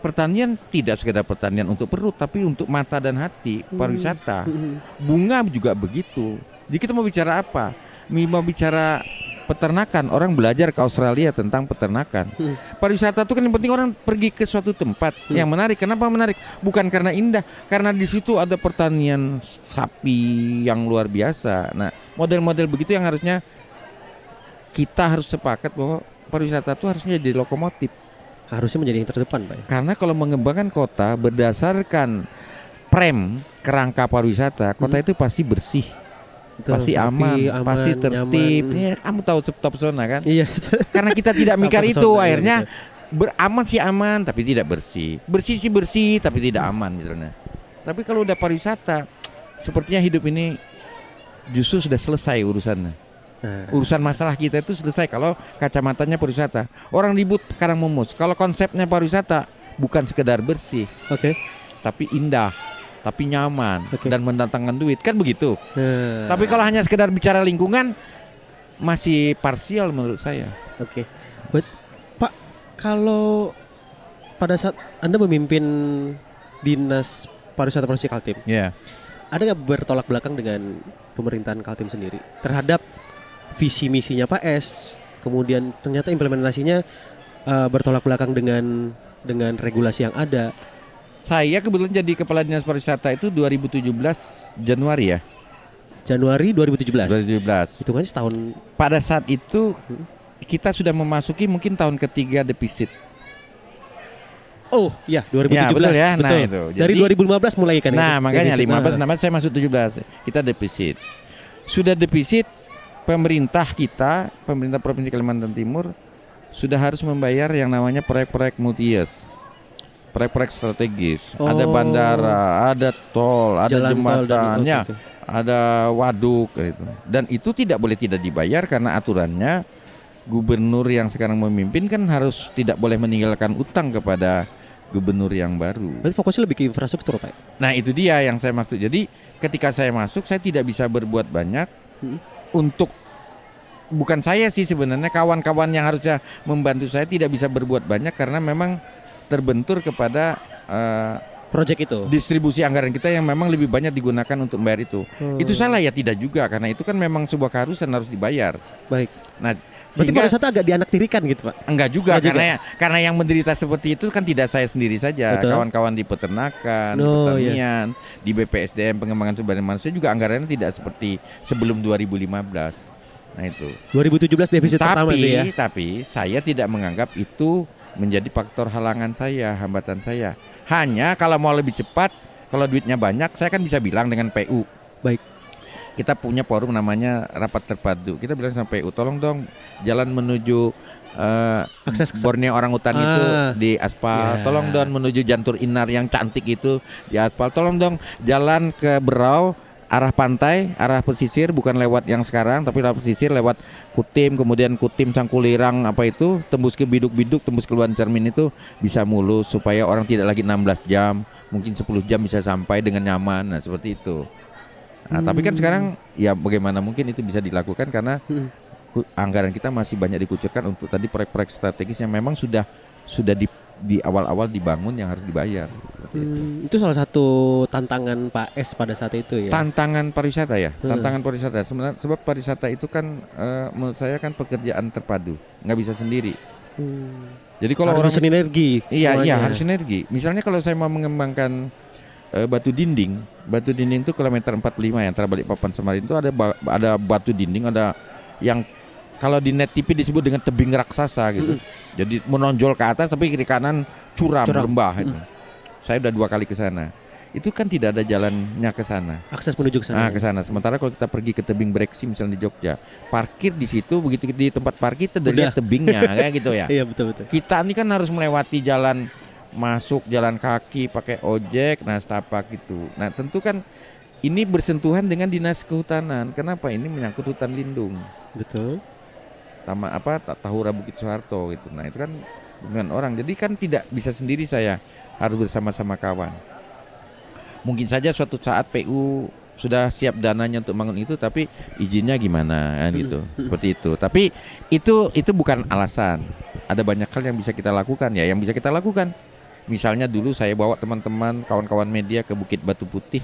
Pertanian tidak sekedar pertanian untuk perut, tapi untuk mata dan hati, pariwisata. Hmm. Bunga juga begitu. Jadi kita mau bicara apa? Mau bicara peternakan, orang belajar ke Australia tentang peternakan. Hmm. Pariwisata itu kan yang penting orang pergi ke suatu tempat Hmm. yang menarik. Kenapa menarik? Bukan karena indah, karena di situ ada pertanian sapi yang luar biasa. Nah, model-model begitu yang harusnya kita harus sepakat bahwa pariwisata itu harusnya jadi lokomotif. Harusnya menjadi yang terdepan pak. ya? Karena kalau mengembangkan kota berdasarkan prem kerangka pariwisata, kota Hmm. itu pasti bersih, Betul, pasti aman, rapi, pasti aman, tertib. nyaman. Ini kamu tahu top zona kan? Iya. Karena kita tidak mikir itu, pesona, iya, akhirnya betul. beraman sih aman, tapi tidak bersih. Bersih sih bersih, tapi tidak aman misalnya. Tapi kalau udah pariwisata, sepertinya hidup ini justru sudah selesai urusannya. Nah, Urusan masalah kita itu selesai kalau kacamatanya pariwisata. Orang ribut karang mumus. Kalau konsepnya pariwisata bukan sekedar bersih, Oke. tapi indah, tapi nyaman Oke. dan mendatangkan duit kan begitu. Nah, Tapi kalau hanya sekedar bicara lingkungan masih parsial menurut saya. Oke. But, Pak, kalau pada saat Anda memimpin Dinas Pariwisata Provinsi Kaltim, Ya. ada nggak bertolak belakang dengan pemerintahan Kaltim sendiri terhadap visi misinya Pak S, kemudian ternyata implementasinya eh, bertolak belakang dengan dengan regulasi yang ada. Saya kebetulan jadi kepala dinas pariwisata itu 2017 Januari ya. Januari 2017. 2017. Hitungannya setahun. Pada saat itu kita sudah memasuki mungkin tahun ketiga defisit. Oh, iya 2017. Ya, betul ya. Nah, Betul. itu. Dari Jadi- 2015 mulai kan. Nah, itu, makanya defisit. 15 Nah, 16 saya masuk 17. Kita defisit. Sudah defisit pemerintah kita, pemerintah Provinsi Kalimantan Timur sudah harus membayar yang namanya proyek-proyek multi years. Proyek-proyek strategis. Ada Oh. bandara, ada tol, ada Jalan tol dan- ada waduk gitu. Dan itu tidak boleh tidak dibayar karena aturannya gubernur yang sekarang memimpin kan harus tidak boleh meninggalkan utang kepada gubernur yang baru. Berarti fokusnya lebih ke infrastruktur, Pak. Nah itu dia yang saya maksud. Jadi ketika saya masuk saya tidak bisa berbuat banyak Hmm. untuk bukan saya sih sebenarnya kawan-kawan yang harusnya membantu saya tidak bisa berbuat banyak karena memang terbentur kepada eh, Project itu. distribusi anggaran kita yang memang lebih banyak digunakan untuk membayar itu. Hmm. Itu salah ya tidak juga karena itu kan memang sebuah keharusan harus dibayar. Baik. Nah Berarti pariwisata agak dianaktirikan gitu, Pak. enggak juga Enggak juga. karena karena yang menderita seperti itu kan tidak saya sendiri saja, kawan-kawan di peternakan, di Oh, pertanian, di BPSDM pengembangan sumber daya manusia juga anggarannya tidak seperti sebelum 2015. Nah itu. 2017 defisit pertama tapi itu ya. tapi saya tidak menganggap itu menjadi faktor halangan saya, hambatan saya. Hanya kalau mau lebih cepat Kalau duitnya banyak, saya kan bisa bilang dengan PU. Baik. Kita punya forum namanya rapat terpadu. Kita bilang sama PU, tolong dong jalan menuju eh, Akses Borneo orang hutan itu Ah. di aspal. Ya. Tolong dong menuju Jantur Inar yang cantik itu di aspal. Tolong dong jalan ke Berau arah pantai, arah pesisir bukan lewat yang sekarang tapi lewat pesisir lewat Kutim kemudian Kutim Sangkulirang apa itu tembus ke biduk-biduk tembus ke Luan Cermin itu bisa mulus supaya orang tidak lagi 16 jam, mungkin 10 jam bisa sampai dengan nyaman. Nah, seperti itu. Nah, tapi kan sekarang ya bagaimana mungkin itu bisa dilakukan karena Hmm. anggaran kita masih banyak dikucurkan untuk tadi proyek-proyek strategis yang memang sudah sudah di di awal-awal dibangun yang harus dibayar seperti itu. Hmm, itu salah satu tantangan Pak S pada saat itu ya. Tantangan pariwisata ya, Hmm. tantangan pariwisata. Sebenarnya sebab pariwisata itu kan eh, menurut saya kan pekerjaan terpadu, nggak bisa sendiri. Hmm. Jadi kalau Harus orang sinergi. Iya, iya semuanya. harus sinergi. Misalnya kalau saya mau mengembangkan eh, batu dinding, batu dinding itu kilometer 45 ya antara Balikpapan Samarinda itu ada ba- ada batu dinding, ada yang kalau di net TV disebut dengan tebing raksasa gitu. Jadi menonjol ke atas tapi kiri kanan curam, Curam. lembah itu. Saya udah dua kali ke sana. Itu kan tidak ada jalannya ke sana. Akses menuju ke sana. Ah, ke sana. Sementara kalau kita pergi ke tebing Breksi misalnya di Jogja, parkir di situ begitu di tempat parkir lihat tebingnya kayak gitu ya. Iya betul betul. Kita ini kan harus melewati jalan masuk jalan kaki pakai ojek, nah setapak gitu. Nah tentu kan ini bersentuhan dengan dinas kehutanan. Kenapa ini menyangkut hutan lindung, Betul. Taman apa Ta- Tahura Bukit Soeharto gitu. Nah itu kan dengan orang. Jadi kan tidak bisa sendiri saya harus bersama-sama kawan. Mungkin saja suatu saat PU sudah siap dananya untuk bangun itu, tapi izinnya gimana kan gitu, seperti itu. Tapi itu itu bukan alasan. Ada banyak hal yang bisa kita lakukan ya, yang bisa kita lakukan. Misalnya dulu saya bawa teman-teman kawan-kawan media ke Bukit Batu Putih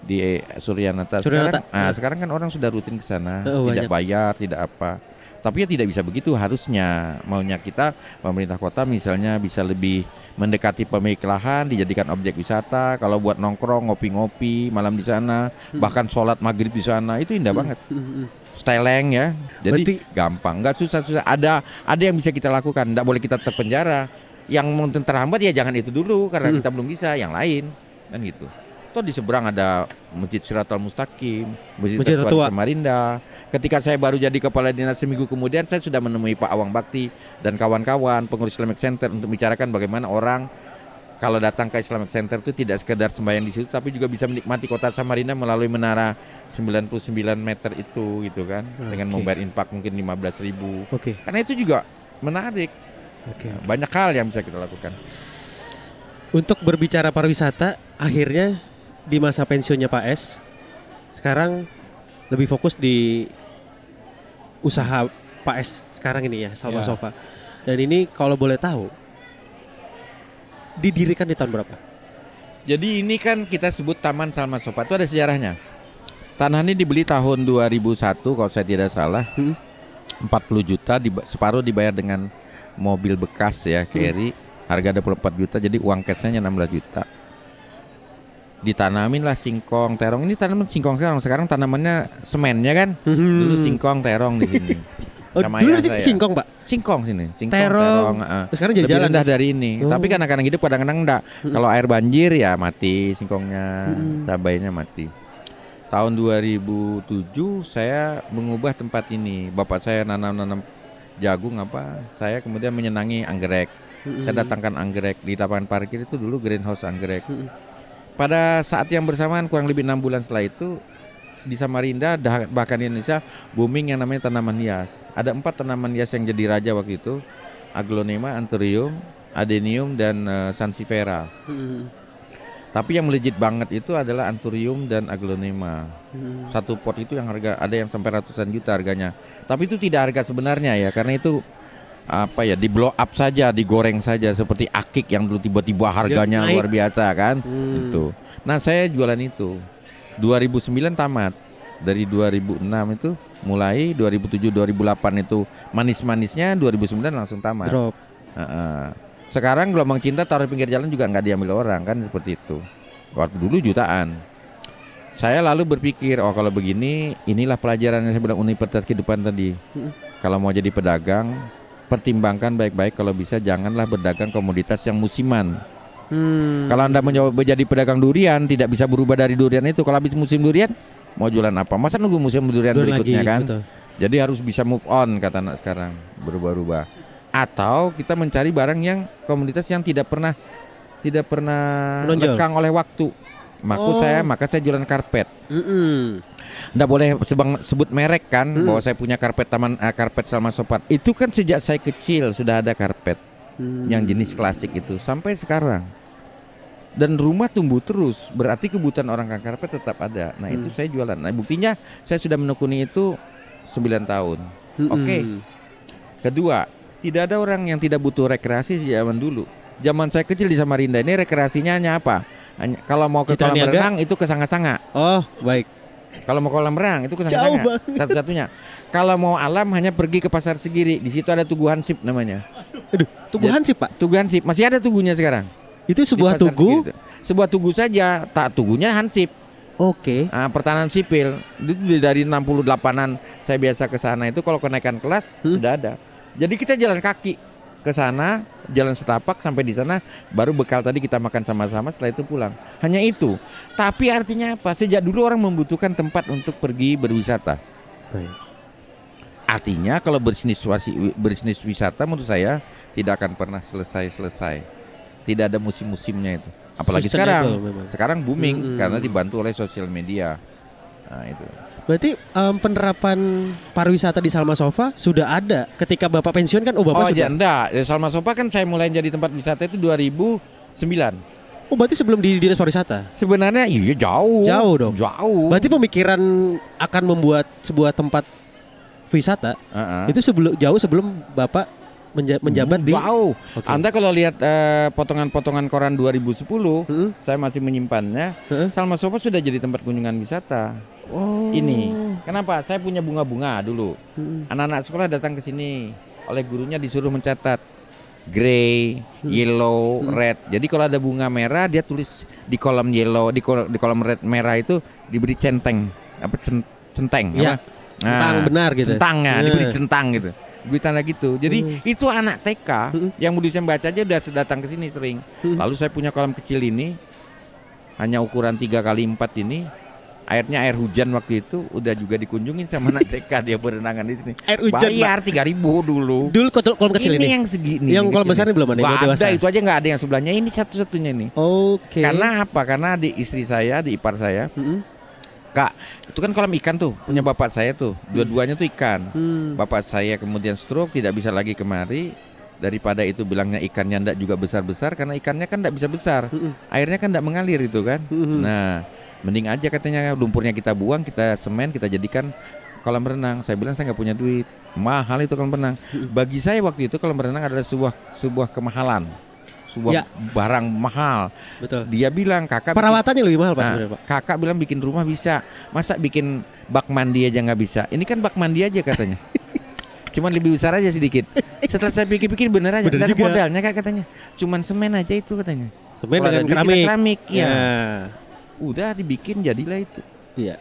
di Suryanata. Suryanata. Sekarang, ah, sekarang kan orang sudah rutin ke sana, Oh, tidak banyak. bayar, tidak apa. Tapi ya tidak bisa begitu harusnya. Maunya kita pemerintah kota misalnya bisa lebih mendekati pemilik lahan, dijadikan objek wisata. Kalau buat nongkrong, ngopi-ngopi malam di sana, bahkan sholat maghrib di sana itu indah banget. Hmm, hmm. Steleng ya, jadi Berarti- gampang, nggak susah-susah. Ada ada yang bisa kita lakukan, nggak boleh kita terpenjara. Yang mungkin terhambat ya jangan itu dulu karena Hmm. kita belum bisa, yang lain kan gitu. Toh di seberang ada Masjid Siratal Mustaqim, Masjid, Masjid Tertua. Samarinda. Ketika saya baru jadi kepala dinas seminggu kemudian saya sudah menemui Pak Awang Bakti dan kawan-kawan pengurus Islamic Center untuk bicarakan bagaimana orang kalau datang ke Islamic Center itu tidak sekedar sembahyang di situ tapi juga bisa menikmati kota Samarinda melalui menara 99 meter itu gitu kan dengan Oke. membayar infak mungkin 15.000 ribu Oke. karena itu juga menarik Oke. banyak hal yang bisa kita lakukan Untuk berbicara pariwisata, akhirnya di masa pensiunnya Pak S, sekarang lebih fokus di usaha Pak S sekarang ini ya, Salma Ya. Sofa. Dan ini kalau boleh tahu, didirikan di tahun berapa? Jadi ini kan kita sebut Taman Salma Sofa itu ada sejarahnya. Tanah ini dibeli tahun 2001 kalau saya tidak salah. Hmm. 40 juta diba- separuh dibayar dengan mobil bekas ya carry harga 24 juta jadi uang cashnya 16 juta ditanamin lah singkong terong ini tanaman singkong sekarang sekarang tanamannya semen ya kan dulu singkong terong di sini Oh, Sama dulu saya. singkong, Pak. singkong sini singkong Terong. ah. Sekarang jadi jalan. rendah dari ini Oh. tapi kadang-kadang hidup kadang-kadang enggak kalau air banjir ya mati singkongnya Hmm. cabainya mati tahun 2007 saya mengubah tempat ini bapak saya nanam-nanam jagung apa saya kemudian menyenangi anggrek saya datangkan anggrek di lapangan parkir itu dulu greenhouse anggrek. Pada saat yang bersamaan kurang lebih enam bulan setelah itu di Samarinda bahkan di Indonesia booming yang namanya tanaman hias ada empat tanaman hias yang jadi raja waktu itu aglonema anthurium adenium dan eh, sansifera Hmm. tapi yang melejit banget itu adalah anthurium dan aglonema Hmm. satu pot itu yang harga ada yang sampai ratusan juta harganya. Tapi itu tidak harga sebenarnya ya karena itu apa ya di blow up saja, digoreng saja seperti akik yang dulu tiba-tiba harganya naik. luar biasa kan. Hmm. Itu. Nah, saya jualan itu. 2009 tamat. Dari 2006 itu mulai 2007 2008 itu manis-manisnya 2009 langsung tamat. Drop. Heeh. Sekarang gelombang cinta taruh pinggir jalan juga nggak diambil orang kan seperti itu. Waktu dulu jutaan. Saya lalu berpikir, oh kalau begini, inilah pelajaran yang saya bilang universitas kehidupan tadi. Mm. Kalau mau jadi pedagang, pertimbangkan baik-baik kalau bisa janganlah berdagang komoditas yang musiman. Hmm. Kalau Anda mencoba menjadi pedagang durian, tidak bisa berubah dari durian itu. Kalau habis musim durian, mau jualan apa? Masa nunggu musim durian Dua berikutnya lagi, kan? betul. Jadi harus bisa move on kata anak sekarang, berubah-ubah. Atau kita mencari barang yang komunitas yang tidak pernah tidak pernah Menonjol. lekang oleh waktu. Maka Oh. saya maka saya jualan karpet. Mm-mm. Nggak boleh sebang, sebut merek kan Hmm. bahwa saya punya karpet taman eh, karpet Salma Sopat. Itu kan sejak saya kecil sudah ada karpet Hmm. yang jenis klasik itu sampai sekarang. Dan rumah tumbuh terus, berarti kebutuhan orang kang karpet tetap ada. Nah, itu Hmm. saya jualan. Nah, buktinya saya sudah menekuni itu 9 tahun. Mm-mm. Oke. Kedua, tidak ada orang yang tidak butuh rekreasi zaman dulu. Zaman saya kecil di Samarinda ini rekreasinya hanya apa? Hanya, kalau mau ke kolam Niaga? renang itu ke Sanga-Sanga. Oh, baik. Kalau mau kolam renang itu ke Jauh banget. Satu-satunya. Kalau mau alam hanya pergi ke pasar Segiri. Di situ ada Tugu Hansip namanya. Aduh, tugu Ya. Hansip, Pak. Tugu Hansip masih ada tugunya sekarang. Itu sebuah tugu. Segiri. Sebuah tugu saja, tak tugunya Hansip. Oke. Ah, pertahanan sipil itu dari 68-an saya biasa ke sana itu kalau kenaikan kelas Hmm. sudah ada. Jadi kita jalan kaki ke sana, jalan setapak sampai di sana baru bekal tadi kita makan sama-sama setelah itu pulang. Hanya itu. Tapi artinya apa? Sejak dulu orang membutuhkan tempat untuk pergi berwisata. Baik. Artinya kalau berbisnis wasi- berbisnis wisata menurut saya tidak akan pernah selesai-selesai. Tidak ada musim-musimnya itu. Apalagi sekarang. memang. Sekarang booming Hmm. karena dibantu oleh sosial media. Nah, itu. Berarti em, penerapan pariwisata di Salma Sofa sudah ada ketika Bapak pensiun kan oh oh, Bapak ya sudah. enggak. Ya, Salma Sofa kan saya mulai jadi tempat wisata itu 2009. Oh, berarti sebelum di Dinas Pariwisata. Sebenarnya iya jauh. Jauh dong. Jauh. Berarti pemikiran akan membuat sebuah tempat wisata Heeh. itu sebelum jauh sebelum Bapak menja- menjabat di jauh. Oke. Anda kalau lihat eh, potongan-potongan koran 2010, Hmm? saya masih menyimpannya. Heeh. Salma Sofa sudah jadi tempat kunjungan wisata. Oh. Ini. Kenapa? Saya punya bunga-bunga dulu. Hmm. Anak-anak sekolah datang ke sini oleh gurunya disuruh mencatat grey, Hmm. yellow, Hmm. red. Jadi kalau ada bunga merah dia tulis di kolom yellow, di kolom, di kolom red merah itu diberi centeng, apa cen- centeng, Iya. apa? Nah, benar gitu. Centangnya, Iya. diberi centang gitu. Diberi tanda gitu. Jadi Hmm. itu anak TK Hmm. yang mau saya baca aja udah datang ke sini sering. Hmm. Lalu saya punya kolam kecil ini hanya ukuran 3 kali 4 ini. Airnya air hujan waktu itu udah juga dikunjungin sama anak TK dia berenangan di sini. Air hujan. Bayar 3000 dulu. Dulu kolam kolam kecil ini. yang segini. Yang ini kolam besar ini belum ada, dewasa? ada, itu aja nggak ada yang sebelahnya. Ini satu-satunya nih. Oke. Karena apa? Karena di istri saya, di ipar saya, Mm-mm. Kak, itu kan kolam ikan tuh, punya bapak saya tuh. Dua-duanya tuh ikan. Hmm. Bapak saya kemudian stroke, tidak bisa lagi kemari. Daripada itu bilangnya ikannya ndak juga besar-besar karena ikannya kan ndak bisa besar. Airnya kan ndak mengalir itu kan. Mm-mm. Nah, mending aja katanya lumpurnya kita buang, kita semen, kita jadikan kolam renang. Saya bilang saya nggak punya duit. Mahal itu kolam renang. Bagi saya waktu itu kolam renang adalah sebuah sebuah kemahalan. Sebuah Ya. barang mahal. Betul. Dia bilang kakak bikin- Perawatannya lebih mahal Pak Nah, Pak. kakak bilang bikin rumah bisa. Masa bikin bak mandi aja nggak bisa? Ini kan bak mandi aja katanya. Cuman lebih besar aja sedikit. Setelah saya pikir-pikir bener aja. Bener Dan modalnya kak katanya. Cuman semen aja itu katanya. Semen dengan keramik. keramik. Iya. Ya. Udah dibikin jadilah itu. Iya.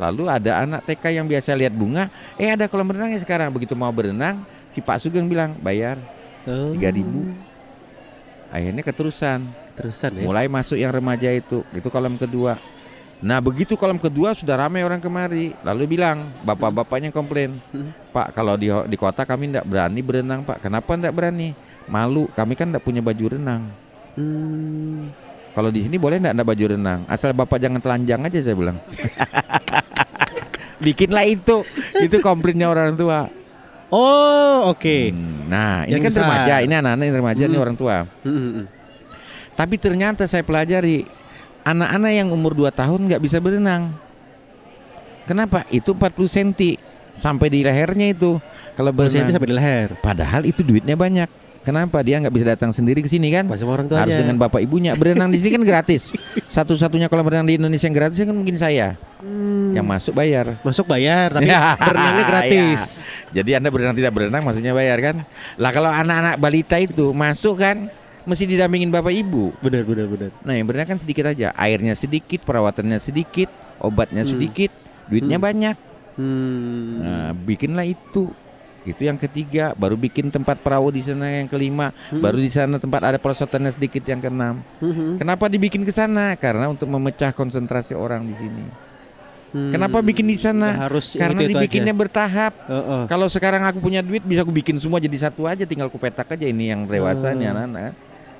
Lalu ada anak TK yang biasa lihat bunga, eh ada kolam renangnya sekarang. Begitu mau berenang, si Pak Sugeng bilang bayar Oh. 3.000. Akhirnya keterusan. Terusan ya. Mulai masuk yang remaja itu, itu kolam kedua. Nah begitu kolam kedua sudah ramai orang kemari. Lalu bilang, bapak-bapaknya komplain, Hmm. Pak kalau di di kota kami tidak berani berenang Pak. Kenapa tidak berani? Malu, kami kan tidak punya baju renang. Hmm. Kalau di sini boleh tidak baju renang? Asal bapak jangan telanjang aja saya bilang. Bikinlah itu, itu komplainnya orang tua. Oh, oke. Hmm, Nah ini Yang kan besar. remaja, ini anak-anak yang remaja, ini Hmm. orang tua. Hmm, hmm, hmm. Tapi ternyata saya pelajari anak-anak yang umur 2 tahun nggak bisa berenang. Kenapa? Itu 40 cm sampai di lehernya itu kalau berenang. sampai di leher. Padahal itu duitnya banyak. Kenapa dia nggak bisa datang sendiri ke sini kan? Pas sama orang tuanya. Harus dengan bapak ibunya. Berenang di sini kan gratis. Satu-satunya kolam renang di Indonesia yang gratis kan mungkin saya. Hmm. Yang masuk bayar. Masuk bayar tapi Ya, berenangnya gratis. Jadi Anda berenang tidak berenang maksudnya bayar kan? Lah kalau anak-anak balita itu masuk kan mesti didampingin bapak ibu. Benar, benar, benar. Nah yang berenang kan sedikit aja. Airnya sedikit, perawatannya sedikit, obatnya Hmm. sedikit, duitnya Hmm. banyak. Hmm. Nah, bikinlah itu. Itu yang ketiga, baru bikin tempat perahu di sana yang kelima, Hmm. baru di sana tempat ada perosotannya sedikit yang keenam. Mhm. Kenapa dibikin ke sana? Karena untuk memecah konsentrasi orang di sini. Hmm. Kenapa bikin di sana? Nggak harus Karena itu-itu dibikinnya aja. bertahap. Heeh. Kalau sekarang aku punya duit bisa aku bikin semua jadi satu aja, tinggal ku petak aja ini yang dewasanya Hmm. anak-anak.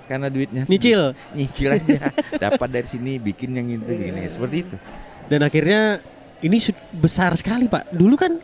Karena duitnya Nyicil nyicil aja. Dapat dari sini bikin yang itu begini seperti itu. dan akhirnya ini besar sekali pak. Dulu kan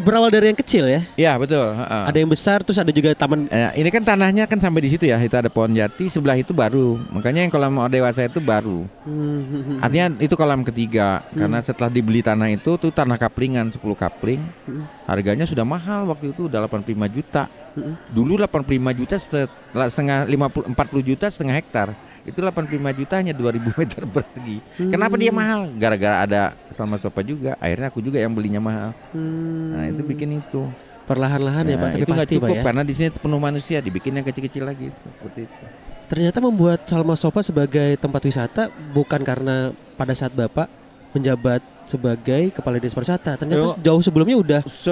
berawal dari yang kecil ya. Iya betul. heeh. Ada yang besar terus ada juga taman. Eh, ini kan tanahnya kan sampai di situ ya. Itu ada pohon jati, sebelah itu baru. Makanya yang kolam dewasa itu baru. Hmm. Artinya itu kolam ketiga. Karena setelah dibeli tanah itu tuh tanah kaplingan 10 kapling. Hmm. Harganya sudah mahal waktu itu udah 85 juta. Hmm. Dulu 85 juta setelah setengah 50 40 juta setengah hektar. Itu 85 juta hanya 2000 meter persegi. Kenapa dia mahal? Gara-gara ada Selama Sopa juga. Akhirnya aku juga yang belinya mahal. Hmm. Nah, itu bikin itu. perlahan-lahan ya pak. Nah, Tapi itu pasti cukup pak ya. karena di sini penuh manusia, dibikin yang kecil-kecil lagi itu, seperti itu. Ternyata membuat Salma Sofa sebagai tempat wisata bukan karena pada saat bapak menjabat sebagai kepala dinas pariwisata. Ternyata Yo. jauh sebelumnya udah So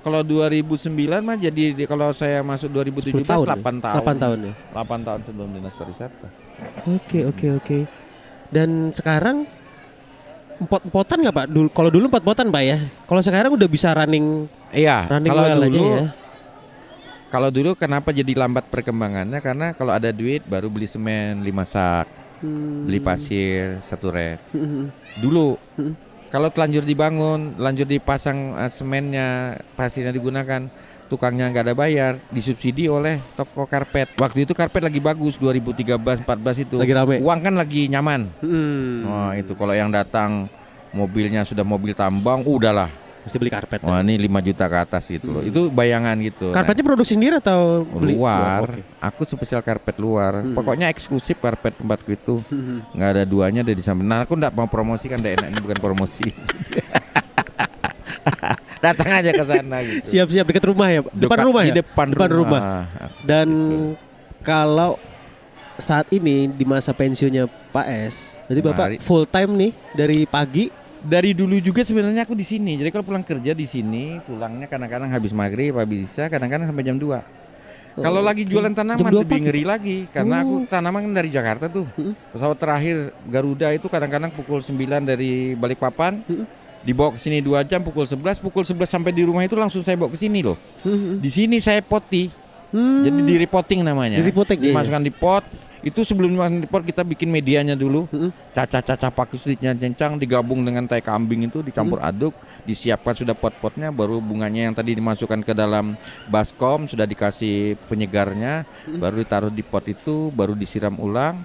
kalau 2009 mah jadi di- kalau saya masuk 10 2017 tahun. 8 tahun. 8 tahun ya. 8 tahun sebelum dinas pariwisata. Oke oke oke. Dan sekarang empot-empotan nggak pak? Dulu kalau dulu empot-empotan pak ya. Kalau sekarang udah bisa running Iya, running kalau well aja dulu ya. kalau dulu kenapa jadi lambat perkembangannya karena kalau ada duit baru beli semen 5 sak, Hmm. beli pasir satu rek. Hmm. Dulu Hmm. kalau telanjur dibangun, lanjur dipasang eh, semennya, pasirnya digunakan, tukangnya nggak ada bayar, disubsidi oleh toko karpet. Waktu itu karpet lagi bagus 2013 14 itu. Lagi rame. Uang kan lagi nyaman. Hmm. Wah itu kalau yang datang mobilnya sudah mobil tambang, udahlah. Mesti beli karpet. Wah ini 5 juta ke atas gitu loh. Itu bayangan gitu. Nah, Karpetnya produksi sendiri atau beli luar. Oke. Aku spesial karpet luar. Hmm. Pokoknya eksklusif karpet tempatku itu. Hmm. nggak ada duanya dari samping. Nah, aku nggak mau promosi kan, nggak enak ini bukan promosi. Datang aja ke sana gitu. Siap-siap dekat rumah ya, depan Dekat- rumah di ya. depan, Depan rumah. Asik Dan gitu. kalau saat ini di masa pensiunnya Pak S, jadi Bapak Mari. full time nih dari pagi. dari dulu juga sebenarnya aku di sini. Jadi kalau pulang kerja di sini, pulangnya kadang-kadang habis maghrib, habis bisa, kadang-kadang sampai jam 2. Kalau Oh, lagi jualan tanaman dua lebih pagi? ngeri lagi karena Oh. aku tanaman kan dari Jakarta tuh. Mm. Pesawat terakhir Garuda itu kadang-kadang pukul 9 dari Balikpapan. Dibawa ke sini 2 jam pukul 11, pukul 11 sampai di rumah itu langsung saya bawa ke sini loh. Hmm. Di sini saya poti. Hmm. Jadi di repotting namanya. Di repotting, iya, Dimasukkan di pot. Itu sebelum dimasukkan di pot kita bikin medianya dulu. Mm. Caca-caca pakai sulitnya cencang digabung dengan tai kambing itu dicampur Hmm. aduk, disiapkan sudah pot-potnya baru bunganya yang tadi dimasukkan ke dalam baskom sudah dikasih penyegarnya, Hmm. baru ditaruh di pot itu, baru disiram ulang.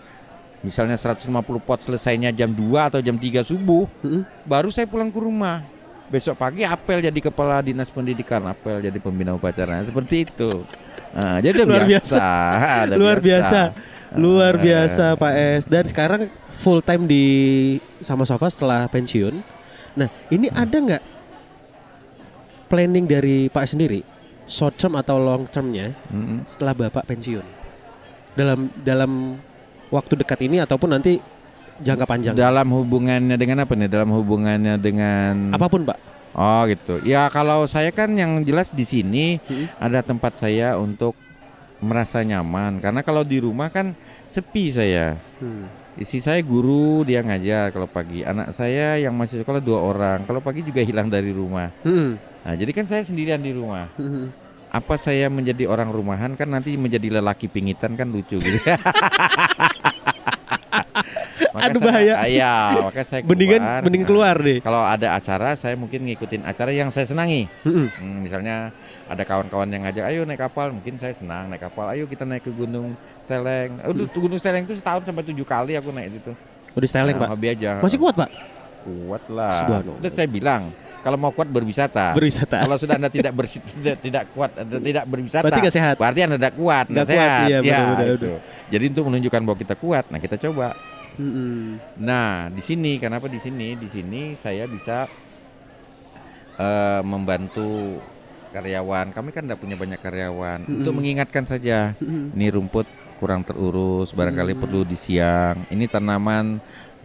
Misalnya 150 pot selesainya jam 2 atau jam 3 subuh, Hmm. baru saya pulang ke rumah. Besok pagi apel jadi kepala dinas pendidikan, apel jadi pembina upacara. Nah, seperti itu. Nah, jadi Luar biasa. Luar biasa. Luar Eh. biasa Pak S. Dan sekarang full time di sama Sofa setelah pensiun. Nah, ini Hmm. ada nggak planning dari Pak sendiri, short term atau long termnya Mm-mm. setelah Bapak pensiun? Dalam dalam waktu dekat ini ataupun nanti jangka panjang? Dalam hubungannya dengan apa nih? Dalam hubungannya dengan Apa pun Pak. Oh gitu. Ya kalau saya kan yang jelas di sini Hmm. ada tempat saya untuk merasa nyaman. Karena kalau di rumah kan sepi saya. Hmm. Isi saya guru, dia ngajar kalau pagi. Anak saya yang masih sekolah dua orang. Kalau pagi juga hilang dari rumah. Hmm. Nah, jadi kan saya sendirian di rumah. Hmm. Apa saya menjadi orang rumahan kan nanti menjadi lelaki pingitan kan lucu gitu. Maka Aduh, saya- bahaya. Iya, maka saya Mendingan keluar. mending Nah, keluar deh. kalau ada acara saya mungkin ngikutin acara yang saya senangi. Hmm. Hmm, misalnya ada kawan-kawan yang ngajak, ayo naik kapal, mungkin saya senang naik kapal. Ayo kita naik ke Gunung Steleng. Oh, Hmm. Gunung Steleng itu setahun sampai tujuh kali aku naik itu. Udah styling Nah, Pak. Hobi aja. Masih kuat Pak kuat lah. Subhanallah. Udah saya bilang, kalau mau kuat berwisata. berwisata. kalau sudah anda tidak bersi, tidak, tidak kuat, tidak berwisata. Berarti nggak sehat. Berarti anda tidak kuat, kuat, sehat. iya, Ya, benar-benar, itu. Jadi untuk menunjukkan bahwa kita kuat, nah kita coba. Hmm. Nah, di sini kenapa di sini? Di sini saya bisa eh, membantu karyawan. Kami kan tidak punya banyak karyawan. Mm-mm. Untuk mengingatkan saja, Hmm. ini rumput kurang terurus, barangkali Hmm. perlu disiang. Ini tanaman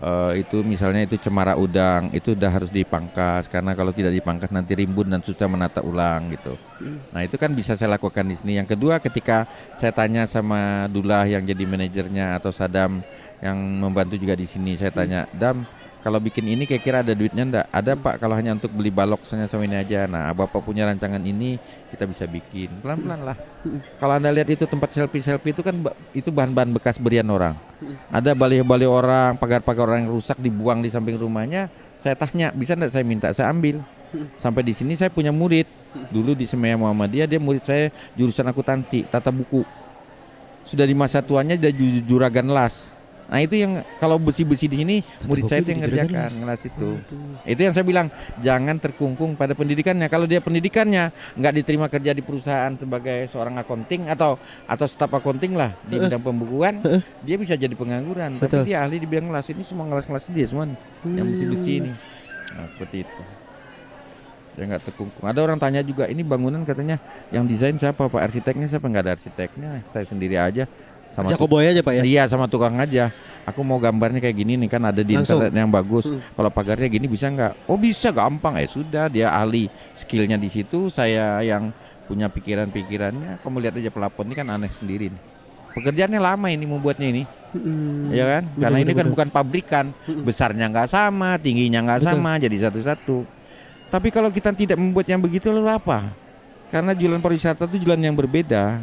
eh, itu misalnya itu cemara udang itu udah harus dipangkas karena kalau tidak dipangkas nanti rimbun dan susah menata ulang gitu. Nah itu kan bisa saya lakukan di sini. Yang kedua ketika saya tanya sama Dullah yang jadi manajernya atau Sadam yang membantu juga di sini, saya tanya Dam kalau bikin ini kira-kira ada duitnya enggak? Ada Pak kalau hanya untuk beli balok misalnya sama ini aja. Nah Bapak punya rancangan ini kita bisa bikin pelan-pelan lah. Kalau anda lihat itu tempat selfie-selfie itu kan itu bahan-bahan bekas berian orang. Ada balik-balik orang, pagar-pagar orang yang rusak dibuang di samping rumahnya. Saya tanya, bisa enggak saya minta? Saya ambil. Sampai di sini saya punya murid. Dulu di Semaya Muhammadiyah dia murid saya jurusan akuntansi, tata buku. Sudah di masa tuanya dia ju- juragan las. Nah itu yang kalau besi-besi di sini murid saya itu yang ngerjakan las. ngelas itu. Itu yang saya bilang jangan terkungkung pada pendidikannya. Kalau dia pendidikannya nggak diterima kerja di perusahaan sebagai seorang akunting atau atau staf akunting lah di bidang pembukuan, dia bisa jadi pengangguran. Betul. Tapi dia ahli di bidang ngelas ini semua ngelas-ngelas dia semua nih, yang besi-besi ini. Nah seperti itu. Dia nggak terkungkung. Ada orang tanya juga ini bangunan katanya yang desain siapa Pak arsiteknya siapa nggak ada arsiteknya saya sendiri aja sama Jakob Boy aja Pak ya. Iya sama tukang aja. Aku mau gambarnya kayak gini nih kan ada di Langsung? internet yang bagus. Hmm. Kalau pagarnya gini bisa nggak? Oh bisa gampang ya sudah dia ahli skillnya di situ. Saya yang punya pikiran-pikirannya. Kamu lihat aja pelapon ini kan aneh sendiri. Nih. Pekerjaannya lama ini membuatnya ini, Mm. ya kan? Betul, Karena ini betul, kan betul. bukan pabrikan, besarnya nggak sama, tingginya nggak sama, jadi satu-satu. Tapi kalau kita tidak membuat yang begitu lalu apa? Karena jualan pariwisata itu jualan yang berbeda.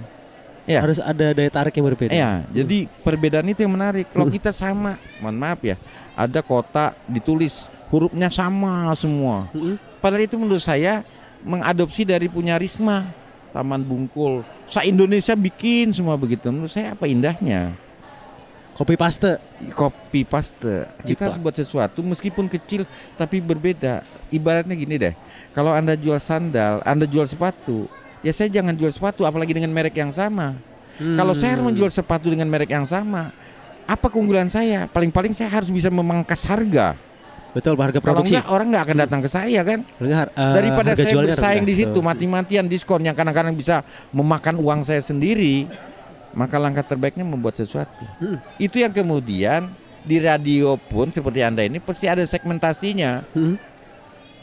Ya. Harus ada daya tarik yang berbeda. Iya, jadi perbedaan itu yang menarik. Kalau Hmm. kita sama, mohon maaf ya, ada kota ditulis hurufnya sama semua. Mm-mm. Padahal itu menurut saya mengadopsi dari punya Risma, Taman Bungkul. Sa Indonesia bikin semua begitu. Menurut saya apa indahnya? Kopi paste. Copy paste. Kita harus buat sesuatu meskipun kecil tapi berbeda. Ibaratnya gini deh. Kalau Anda jual sandal, Anda jual sepatu, ya saya jangan jual sepatu apalagi dengan merek yang sama. Kalau saya harus menjual sepatu dengan merek yang sama, apa keunggulan saya? Paling-paling saya harus bisa memangkas harga. Betul, harga Kalau produksi. enggak orang nggak akan datang ke saya kan. Kalau har- eh, Daripada saya bersaing rendah. di situ mati-matian diskon yang kadang-kadang bisa memakan uang saya sendiri, maka langkah terbaiknya membuat sesuatu. Hmm. Itu yang kemudian di radio pun seperti Anda ini pasti ada segmentasinya. Mm.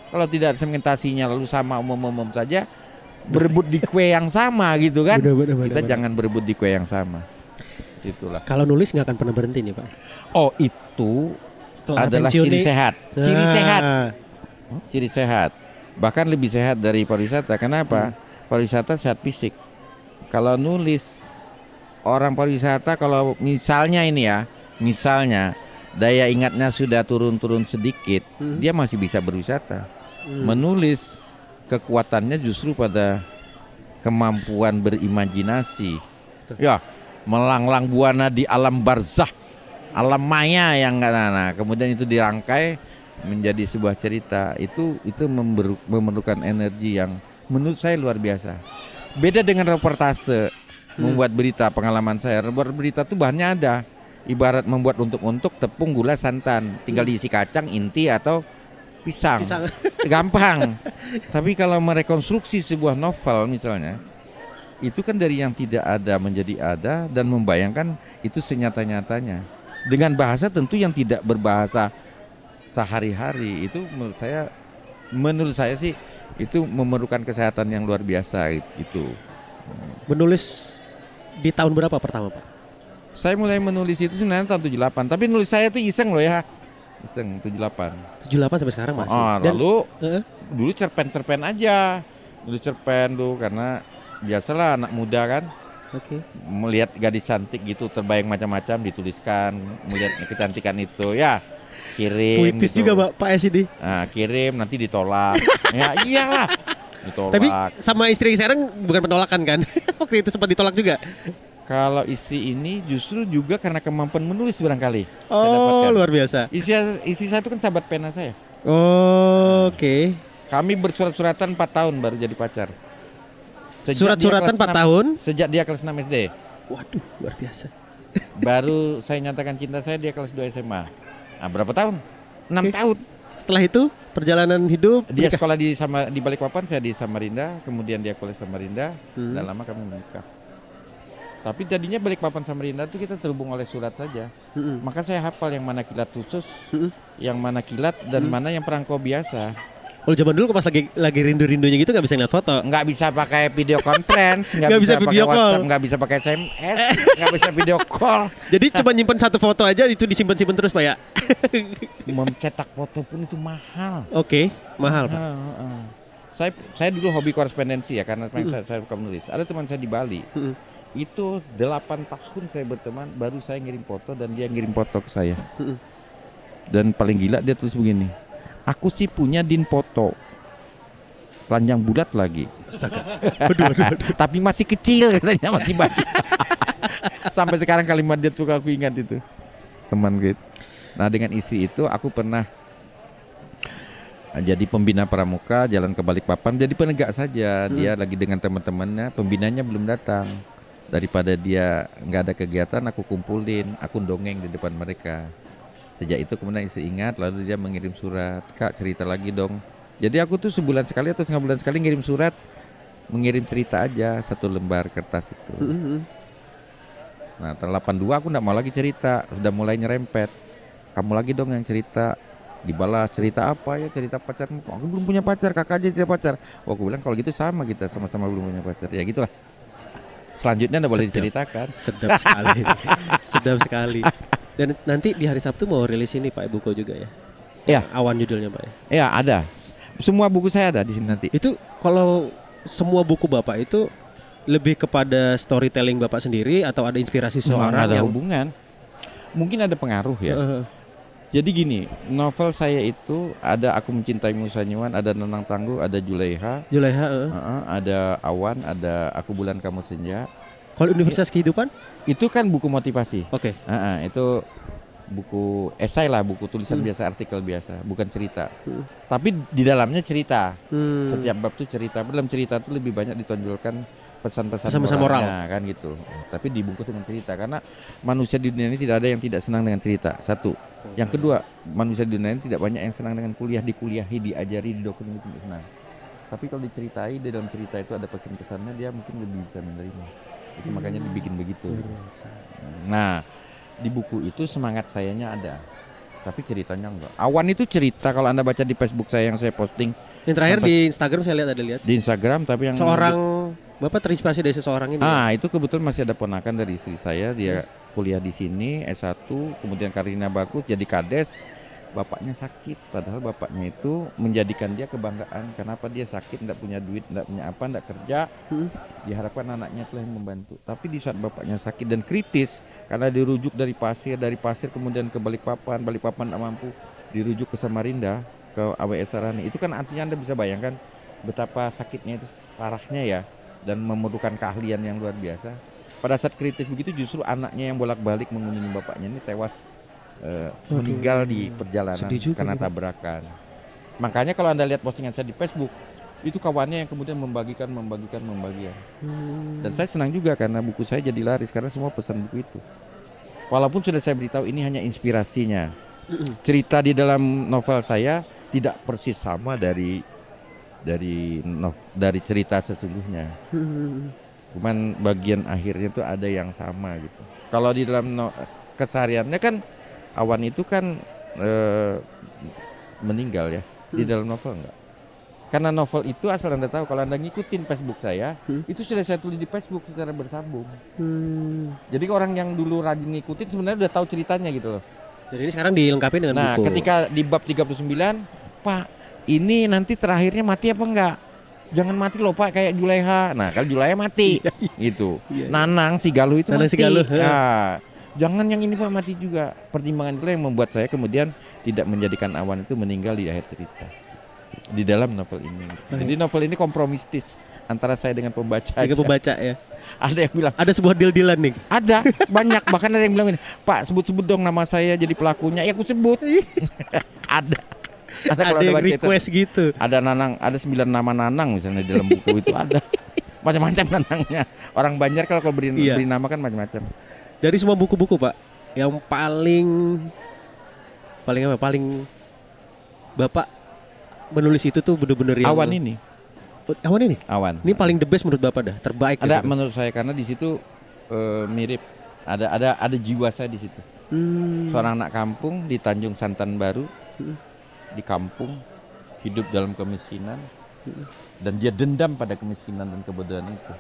Kalau tidak segmentasinya lalu sama umum-umum saja berebut di kue yang sama gitu kan. Benar, benar, benar, Kita benar. jangan berebut di kue yang sama. Itulah. Kalau nulis nggak akan pernah berhenti nih Pak. Oh, itu Setelah adalah pensiun ciri nih- sehat. Ciri Ah, sehat. Ciri sehat. Bahkan lebih sehat dari pariwisata. Hmm. Kenapa? Pariwisata sehat fisik. Kalau nulis orang pariwisata kalau misalnya ini ya, misalnya daya ingatnya sudah turun-turun sedikit, Hmm. dia masih bisa berwisata. Hmm. Menulis kekuatannya justru pada kemampuan berimajinasi. Ya, melanglang buana di alam barzah, alam maya yang nggak nah, kemudian itu dirangkai menjadi sebuah cerita. Itu itu memerlukan energi yang menurut saya luar biasa. Beda dengan reportase membuat berita pengalaman saya. Membuat berita tuh bahannya ada. Ibarat membuat untuk-untuk tepung gula santan, tinggal diisi kacang, inti atau pisang. Pisang. Gampang. Tapi kalau merekonstruksi sebuah novel misalnya, itu kan dari yang tidak ada menjadi ada dan membayangkan itu senyata-nyatanya. Dengan bahasa tentu yang tidak berbahasa sehari-hari itu menurut saya menurut saya sih itu memerlukan kesehatan yang luar biasa itu. Menulis di tahun berapa pertama Pak? Saya mulai menulis itu sebenarnya tahun 78, tapi nulis saya itu iseng loh ya. Iseng 78. 78 sampai sekarang masih. Oh, Dan lalu Heeh. dulu cerpen-cerpen aja. Dulu cerpen tuh karena biasalah anak muda kan Oke. melihat gadis cantik gitu terbayang macam-macam dituliskan melihat kecantikan itu ya kirim Puitis gitu. juga Pak Pak Esidi. Nah, kirim nanti ditolak ya iyalah ditolak Tapi sama istri sekarang bukan penolakan kan? Waktu itu sempat ditolak juga. Kalau istri ini justru juga karena kemampuan menulis barangkali Oh, luar biasa. istri, istri saya itu kan sahabat pena saya Oh, Oke. kami bersurat-suratan 4 tahun baru jadi pacar Surat-suratan kelas 4 enam- tahun. sejak dia kelas 6 SD Waduh, luar biasa. baru saya nyatakan cinta saya dia kelas 2 SMA nah berapa tahun 6 Oke. tahun Setelah itu perjalanan hidup Dia menikah. sekolah di sama di Balikpapan, saya di Samarinda, kemudian dia kuliah Samarinda, Hmm. dan lama kami menikah. Tapi tadinya balik papan Samarinda itu kita terhubung oleh surat saja. Mm-mm. Maka saya hafal yang mana kilat khusus, Mm-mm. yang mana kilat dan Mm. mana yang perangko biasa. Kalau zaman dulu pas lagi lagi rindu-rindunya gitu nggak bisa ngeliat foto. Nggak bisa pakai video conference, nggak bisa, bisa pakai video call. WhatsApp, nggak bisa pakai SMS, nggak bisa video call. Jadi cuma nyimpen satu foto aja itu disimpan-simpan terus pak ya. Mencetak foto pun itu mahal. Oke, mahal pak. heeh. Saya saya dulu hobi korespondensi ya karena memang saya, saya suka menulis. Ada teman saya di Bali. Mm-mm. Itu 8 tahun saya berteman baru saya ngirim foto dan dia ngirim foto ke saya. Dan paling gila dia tulis begini. Aku sih punya din foto. Telanjang bulat lagi. Tapi masih kecil katanya masih banyak. Sampai sekarang kalimat dia tuh aku ingat itu. Teman gitu. Nah dengan isi itu aku pernah eh, jadi pembina pramuka jalan ke Balikpapan jadi penegak saja dia lagi dengan teman-temannya pembinanya belum datang daripada dia nggak ada kegiatan aku kumpulin aku dongeng di depan mereka sejak itu kemudian istri ingat lalu dia mengirim surat kak cerita lagi dong jadi aku tuh sebulan sekali atau setengah bulan sekali ngirim surat mengirim cerita aja satu lembar kertas itu Mm-mm. Nah, tahun 82 aku nggak mau lagi cerita, sudah mulai nyerempet. Kamu lagi dong yang cerita. Dibalas cerita apa ya? Cerita pacarmu. Aku belum punya pacar, kakak aja tidak pacar. Oh, aku bilang kalau gitu sama kita, sama-sama belum punya pacar. Ya gitulah. Selanjutnya nggak boleh Sedap. diceritakan. Sedap sekali. Sedap sekali. Dan nanti di hari Sabtu mau rilis ini Pak buku juga ya. Iya. Awan judulnya Pak ya. Ya ada. Semua buku saya ada di sini nanti. Itu kalau semua buku Bapak itu lebih kepada storytelling Bapak sendiri atau ada inspirasi Nggak seorang ada yang hubungan. Mungkin ada pengaruh ya. Heeh. Jadi gini, novel saya itu ada Aku Mencintai Musa Nyuan, ada Nenang Tangguh, ada Juleha, Juleha. heeh. uh-uh, ada Awan, ada Aku Bulan Kamu Senja. Kalau Universitas Kehidupan? Itu kan buku motivasi. Oke. Ah, ah, itu buku esai lah, buku tulisan Hmm. biasa, artikel biasa, bukan cerita. Hmm. Tapi di dalamnya cerita. Hmm. Setiap bab tuh cerita. Dalam cerita tuh lebih banyak ditonjolkan pesan-pesan Pesan-pesan moral. moralnya, kan gitu. Tapi dibungkus dengan cerita karena manusia di dunia ini tidak ada yang tidak senang dengan cerita. Satu. Yang kedua, manusia di dunia ini tidak banyak yang senang dengan kuliah, dikuliahi, diajari, didokumen itu tidak senang. Tapi kalau diceritai di dalam cerita itu ada pesan-pesannya, dia mungkin lebih bisa menerima. Itu makanya dibikin begitu. Nah, di buku itu semangat sayanya ada. Tapi ceritanya enggak. Awan itu cerita kalau Anda baca di Facebook saya yang saya posting Yang terakhir di Instagram saya lihat ada lihat. di Instagram tapi yang Seorang Bapak terinspirasi dari seseorang ini. Ah, itu kebetulan masih ada ponakan dari istri saya, dia kuliah di sini S1, kemudian karirnya bagus jadi kades. Bapaknya sakit, padahal bapaknya itu menjadikan dia kebanggaan. Kenapa dia sakit, tidak punya duit, tidak punya apa, tidak kerja. Hmm. Diharapkan anaknya telah membantu. Tapi di saat bapaknya sakit dan kritis, karena dirujuk dari pasir, dari pasir kemudian ke Balikpapan, Balikpapan tidak mampu, dirujuk ke Samarinda, ke AWS Sarani. Itu kan artinya Anda bisa bayangkan betapa sakitnya itu parahnya ya dan memerlukan keahlian yang luar biasa. Pada saat kritis begitu justru anaknya yang bolak-balik mengunjungi bapaknya ini tewas eh, meninggal di perjalanan juga karena nih, Pak. tabrakan. Makanya kalau Anda lihat postingan saya di Facebook, itu kawannya yang kemudian membagikan, membagikan, membagikan. Hmm. Dan saya senang juga karena buku saya jadi laris karena semua pesan buku itu. Walaupun sudah saya beritahu ini hanya inspirasinya. Cerita di dalam novel saya tidak persis sama dari dari nov- dari cerita sesungguhnya. Cuman bagian akhirnya tuh ada yang sama gitu. Kalau di dalam no- kesehariannya kan awan itu kan eh, meninggal ya. Di Hmm. dalam novel enggak. Karena novel itu asal Anda tahu kalau Anda ngikutin Facebook saya, Hmm. itu sudah saya tulis di Facebook secara bersambung. Hmm. Jadi orang yang dulu rajin ngikutin sebenarnya udah tahu ceritanya gitu loh. Jadi ini sekarang dilengkapi dengan Nah, buku. ketika di bab 39, Pak, ini nanti terakhirnya mati apa enggak? Jangan mati loh Pak kayak Juleha. Nah, kalau Juleha mati gitu. Iya, iya. Nanang si Galuh itu Nanang mati. si Galuh, he. Nah, jangan yang ini Pak mati juga. Pertimbangan itu yang membuat saya kemudian tidak menjadikan awan itu meninggal di akhir cerita. Di dalam novel ini. Jadi novel ini kompromistis antara saya dengan pembaca. Aja. pembaca ya. Ada yang bilang Ada sebuah deal-dealan nih. ada banyak bahkan ada yang bilang ini Pak sebut-sebut dong nama saya jadi pelakunya ya aku sebut ada ada, Ada kalau yang baca itu. request gitu. ada nanang ada sembilan nama nanang misalnya di dalam buku itu ada macam-macam nanangnya orang Banjar kalau kalau beri, Iya. beri nama kan macam-macam Dari semua buku-buku, Pak, yang paling paling apa? Paling Bapak menulis itu tuh bener-bener yang awan ini Awan ini. awan Ini paling the best menurut Bapak dah, terbaik. ada gitu. menurut saya karena di situ eh, mirip. Ada ada ada jiwa saya di situ. Hmm. Seorang anak kampung di Tanjung Santan Baru, di kampung, hidup dalam kemiskinan, dan dia dendam pada kemiskinan dan kebodohan itu,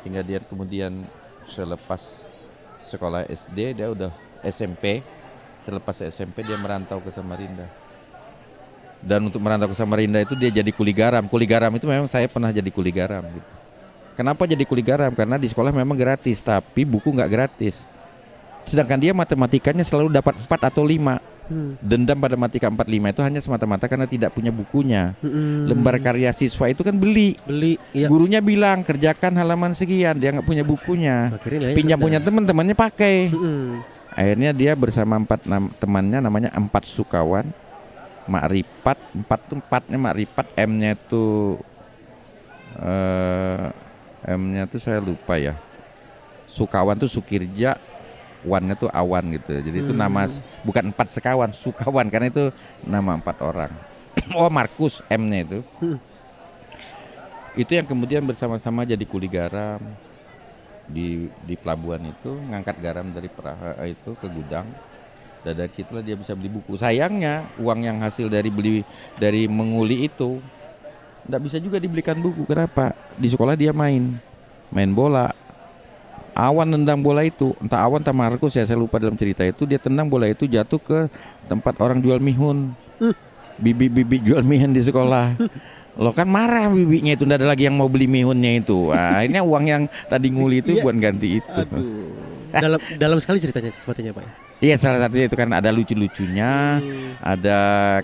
sehingga dia kemudian selepas sekolah SD dia udah SMP, selepas SMP dia merantau ke Samarinda. Dan untuk merantau ke Samarinda itu dia jadi kuli garam. Kuli garam itu memang saya pernah jadi kuli garam. Gitu. Kenapa jadi kuli garam? Karena di sekolah memang gratis, tapi buku nggak gratis. Sedangkan dia matematikanya selalu dapat 4 atau 5. Hmm. Dendam pada matematika 45 itu hanya semata-mata karena tidak punya bukunya. Mm-mm. Lembar karya siswa itu kan beli. beli iya Gurunya bilang kerjakan halaman sekian, dia nggak punya bukunya. akhirnya ya Pinjam punya teman-temannya pakai. Mm-mm. Akhirnya dia bersama empat nam- temannya namanya empat sukawan, makrifat empat tuh empatnya makrifat M-nya itu eh M-nya tuh saya lupa ya. Sukawan tuh Sukirja, Wan-nya tuh Awan gitu. Jadi itu nama s- bukan empat sekawan, Sukawan karena itu nama empat orang. oh Markus M-nya itu. Hmm. Itu yang kemudian bersama-sama jadi kuli garam di di pelabuhan itu ngangkat garam dari peraha itu ke gudang dan dari situlah dia bisa beli buku sayangnya uang yang hasil dari beli dari menguli itu tidak bisa juga dibelikan buku kenapa di sekolah dia main main bola awan tendang bola itu entah awan entah Markus ya saya lupa dalam cerita itu dia tendang bola itu jatuh ke tempat orang jual mihun bibi-bibi jual mihun di sekolah Lo kan marah bibinya itu, nggak ada lagi yang mau beli mihunnya itu. Wah, akhirnya uang yang tadi nguli itu Iya. buat ganti itu. aduh dalam dalam sekali ceritanya sepertinya pak ya Iya salah satunya itu kan ada lucu-lucunya, Hmm, ada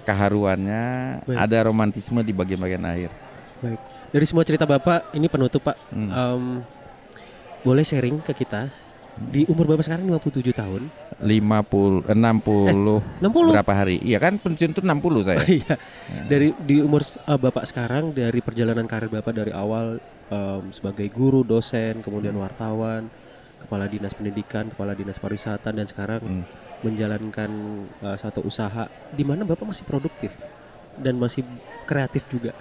keharuannya, Baik. ada romantisme di bagian-bagian akhir. baik dari semua cerita bapak ini penutup pak Hmm. Em, boleh sharing ke kita di umur bapak sekarang 57 tahun 50, 60 60 berapa hari? Iya kan pensiun tuh 60 saya. Iya. Dari di umur eh, Bapak sekarang dari perjalanan karir Bapak dari awal em, sebagai guru, dosen, kemudian wartawan, kepala dinas pendidikan, kepala dinas pariwisata dan sekarang Hmm. menjalankan eh, satu usaha di mana Bapak masih produktif dan masih kreatif juga.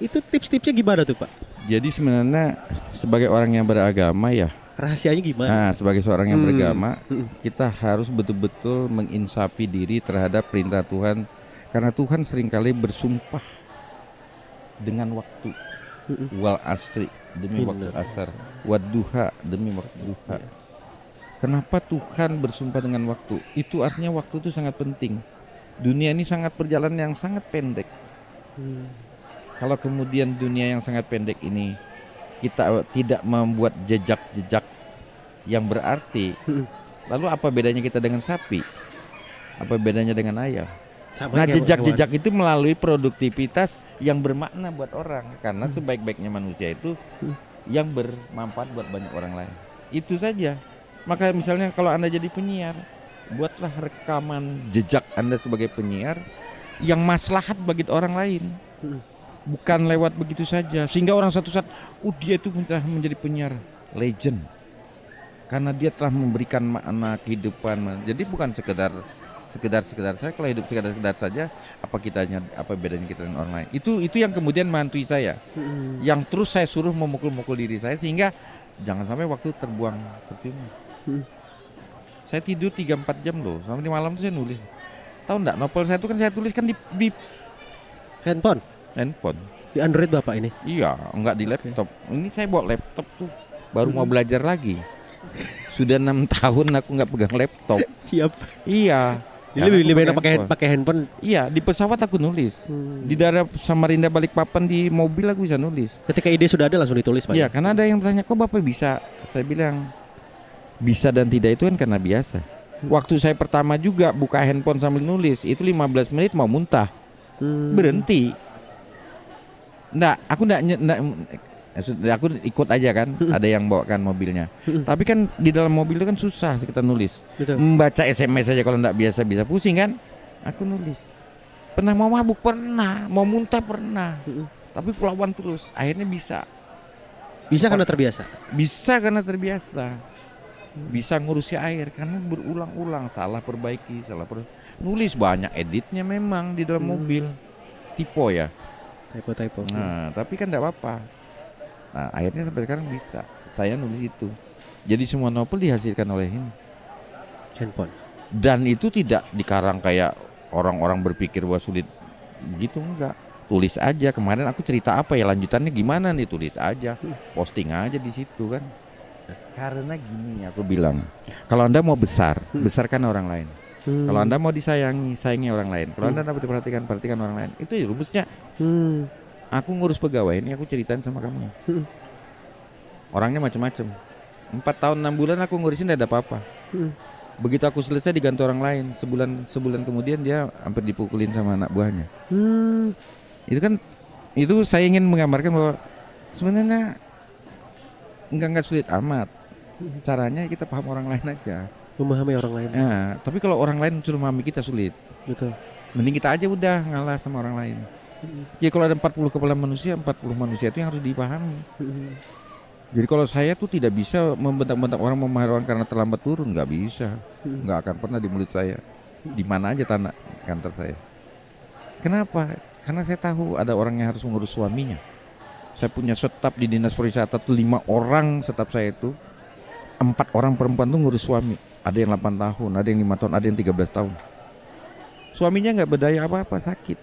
Itu tips-tipsnya gimana tuh, Pak? Jadi sebenarnya sebagai orang yang beragama ya, Rahasianya gimana? nah sebagai seorang yang Hmm. beragama, Mm-mm. kita harus betul-betul menginsafi diri terhadap perintah Tuhan karena Tuhan sering kali bersumpah dengan waktu Mm-mm. wal asri demi Inna waktu asar wadduha demi waktu duha kenapa Tuhan bersumpah dengan waktu itu artinya waktu itu sangat penting dunia ini sangat berjalan yang sangat pendek Hmm. Kalau kemudian dunia yang sangat pendek ini kita tidak membuat jejak-jejak yang berarti Mm-mm. lalu apa bedanya kita dengan sapi apa bedanya dengan ayam Sama Nah jejak-jejak itu melalui produktivitas yang bermakna buat orang karena sebaik-baiknya manusia itu Hmm. yang bermanfaat buat banyak orang lain. Itu saja. Maka misalnya kalau Anda jadi penyiar, buatlah rekaman jejak Anda sebagai penyiar yang maslahat bagi orang lain. Hmm. Bukan lewat begitu saja. Sehingga orang satu saat, oh dia itu telah menjadi penyiar legend. Karena dia telah memberikan makna kehidupan. Jadi bukan sekedar sekedar sekedar saya. Kalau hidup sekedar sekedar saja apa kitanya apa bedanya kita dengan orang lain? Itu itu yang kemudian mantui saya. Hmm. yang terus saya suruh memukul-mukul diri saya sehingga jangan sampai waktu terbuang percuma. Hmm. saya tidur 3-4 jam loh. Sampai di malam tuh saya nulis. Tahu nggak? Novel saya itu kan saya tuliskan di, di Handphone handphone di Android Bapak ini. iya enggak di laptop ini saya bawa laptop tuh baru mau Hmm. belajar lagi sudah enam tahun aku nggak pegang laptop Siap. iya Jadi lebih, lebih enak pakai pakai handphone. Iya, di pesawat aku nulis. Hmm. Di daerah Samarinda Balikpapan di mobil aku bisa nulis. Ketika ide sudah ada langsung ditulis, Pak. Iya, karena ada yang bertanya, "Kok Bapak bisa?" Saya bilang, "Bisa dan tidak itu kan karena biasa." Waktu saya pertama juga buka handphone sambil nulis, itu 15 menit mau muntah. Hmm. Berhenti. Nggak, aku nggak nye- nggak maksud- aku ikut aja kan, ada yang bawakan mobilnya. Hmm. Tapi kan di dalam mobil itu kan susah kita nulis. Betul. Membaca SMS saja kalau nggak biasa bisa pusing kan? Aku nulis. Pernah mau mabuk pernah, mau muntah pernah. Mm-mm. Tapi pelawan terus, akhirnya bisa. Bisa karena terbiasa. Bisa karena terbiasa. Bisa ngurusi air karena berulang-ulang salah perbaiki, salah per nulis banyak editnya memang di dalam Hmm. mobil. Tipe ya. Typo-typo. Nah, tapi kan nggak apa-apa. Nah, akhirnya sampai sekarang bisa. Saya nulis itu. Jadi semua novel dihasilkan oleh ini. Handphone. Dan itu tidak dikarang kayak orang-orang berpikir bahwa sulit begitu enggak. Tulis aja kemarin aku cerita apa ya lanjutannya gimana nih tulis aja, posting aja di situ kan. Karena gini aku bilang, kalau anda mau besar, besarkan orang lain. Hmm. Kalau anda mau disayangi, sayangi orang lain. Kalau anda dapat diperhatikan, perhatikan orang lain. Itu ya rumusnya. Hmm. Aku ngurus pegawai ini, aku ceritain sama kamu. Hmm. Orangnya macam-macam. Empat tahun enam bulan aku ngurusin tidak ada apa-apa. Hmm. Begitu aku selesai diganti orang lain. Sebulan sebulan kemudian dia hampir dipukulin sama anak buahnya. Hmm. Itu kan itu saya ingin menggambarkan bahwa sebenarnya enggak enggak sulit amat. Caranya kita paham orang lain aja. Memahami orang lain. Nah, tapi kalau orang lain suruh memahami kita sulit. Betul. Mending kita aja udah ngalah sama orang lain. Ya kalau ada 40 kepala manusia, 40 manusia itu yang harus dipahami. Jadi kalau saya tuh tidak bisa membentak-bentak orang orang karena terlambat turun, nggak bisa, nggak akan pernah di mulut saya. Di mana aja tanah kantor saya. Kenapa? Karena saya tahu ada orang yang harus mengurus suaminya. Saya punya staf di dinas pariwisata tuh lima orang staf saya itu, empat orang perempuan tuh ngurus suami. Ada yang 8 tahun, ada yang lima tahun, ada yang 13 tahun. Suaminya nggak berdaya apa-apa, sakit.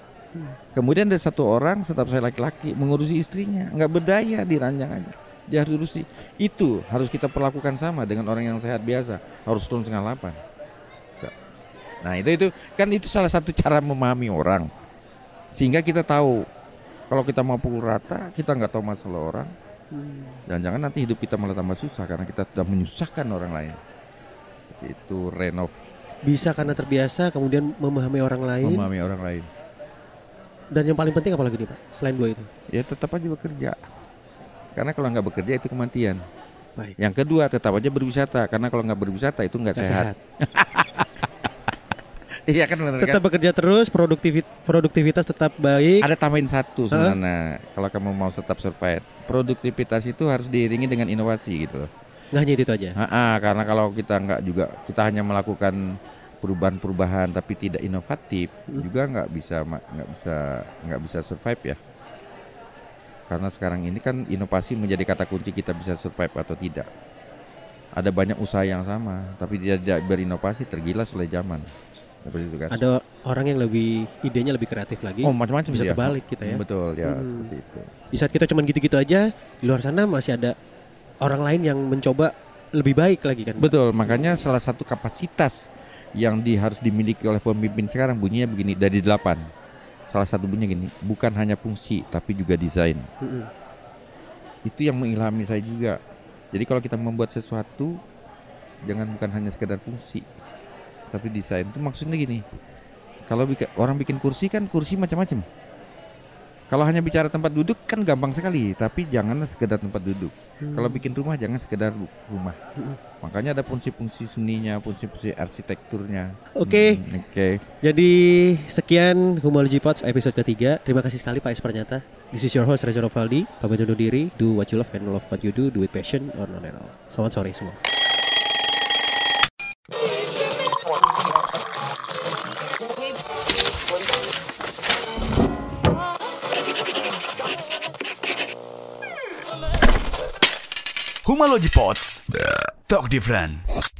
Kemudian ada satu orang staf saya laki-laki mengurusi istrinya, nggak berdaya di ranjang aja. Dia harus urusi. Itu harus kita perlakukan sama dengan orang yang sehat biasa, harus turun setengah delapan. Nah itu itu kan itu salah satu cara memahami orang, sehingga kita tahu kalau kita mau pukul rata, kita nggak tahu masalah orang. Jangan-jangan nanti hidup kita malah tambah susah karena kita sudah menyusahkan orang lain. Itu renov Bisa karena terbiasa kemudian memahami orang lain memahami orang lain. dan yang paling penting apa lagi nih Pak? Selain dua itu. Ya tetap aja bekerja. Karena kalau nggak bekerja itu kematian. Baik. Yang kedua tetap aja berwisata karena kalau nggak berwisata itu nggak Nggak sehat. Iya kan benar Tetap bekerja terus, produktivit produktivitas tetap baik. Ada tambahin satu sebenarnya kalau kamu mau tetap survive. Produktivitas itu harus diiringi dengan inovasi gitu loh. Nggak hanya itu aja. Ah, ah, karena kalau kita nggak juga kita hanya melakukan perubahan-perubahan tapi tidak inovatif juga nggak bisa nggak bisa nggak bisa survive ya. Karena sekarang ini kan inovasi menjadi kata kunci kita bisa survive atau tidak. Ada banyak usaha yang sama tapi dia tidak berinovasi tergilas oleh zaman. Seperti itu kan. Ada orang yang lebih idenya lebih kreatif lagi. Oh macam-macam bisa ya. terbalik kita ya. Betul ya Hmm. seperti itu. Di saat kita cuman gitu-gitu aja, di luar sana masih ada orang lain yang mencoba lebih baik lagi kan. Pak? Betul, makanya salah satu kapasitas yang di, harus dimiliki oleh pemimpin sekarang bunyinya begini dari delapan. Salah satu bunyinya gini, bukan hanya fungsi tapi juga desain. Mm-mm. Itu yang mengilhami saya juga. Jadi kalau kita membuat sesuatu jangan bukan hanya sekedar fungsi tapi desain itu maksudnya gini. Kalau orang bikin kursi kan kursi macam-macam. Kalau hanya bicara tempat duduk kan gampang sekali, tapi janganlah sekedar tempat duduk. Kalau bikin rumah jangan sekedar rumah. Makanya ada fungsi-fungsi seninya, fungsi-fungsi arsitekturnya. Oke. Hmm, Oke. Jadi sekian Humology Pods episode ketiga. Terima kasih sekali Pak Espernyata. This is your host Reza Rovaldi. Pamit undur diri. Do what you love and love what you do. Do it passion or not at all. Selamat sore semua. Humalogy Pots. Talk different.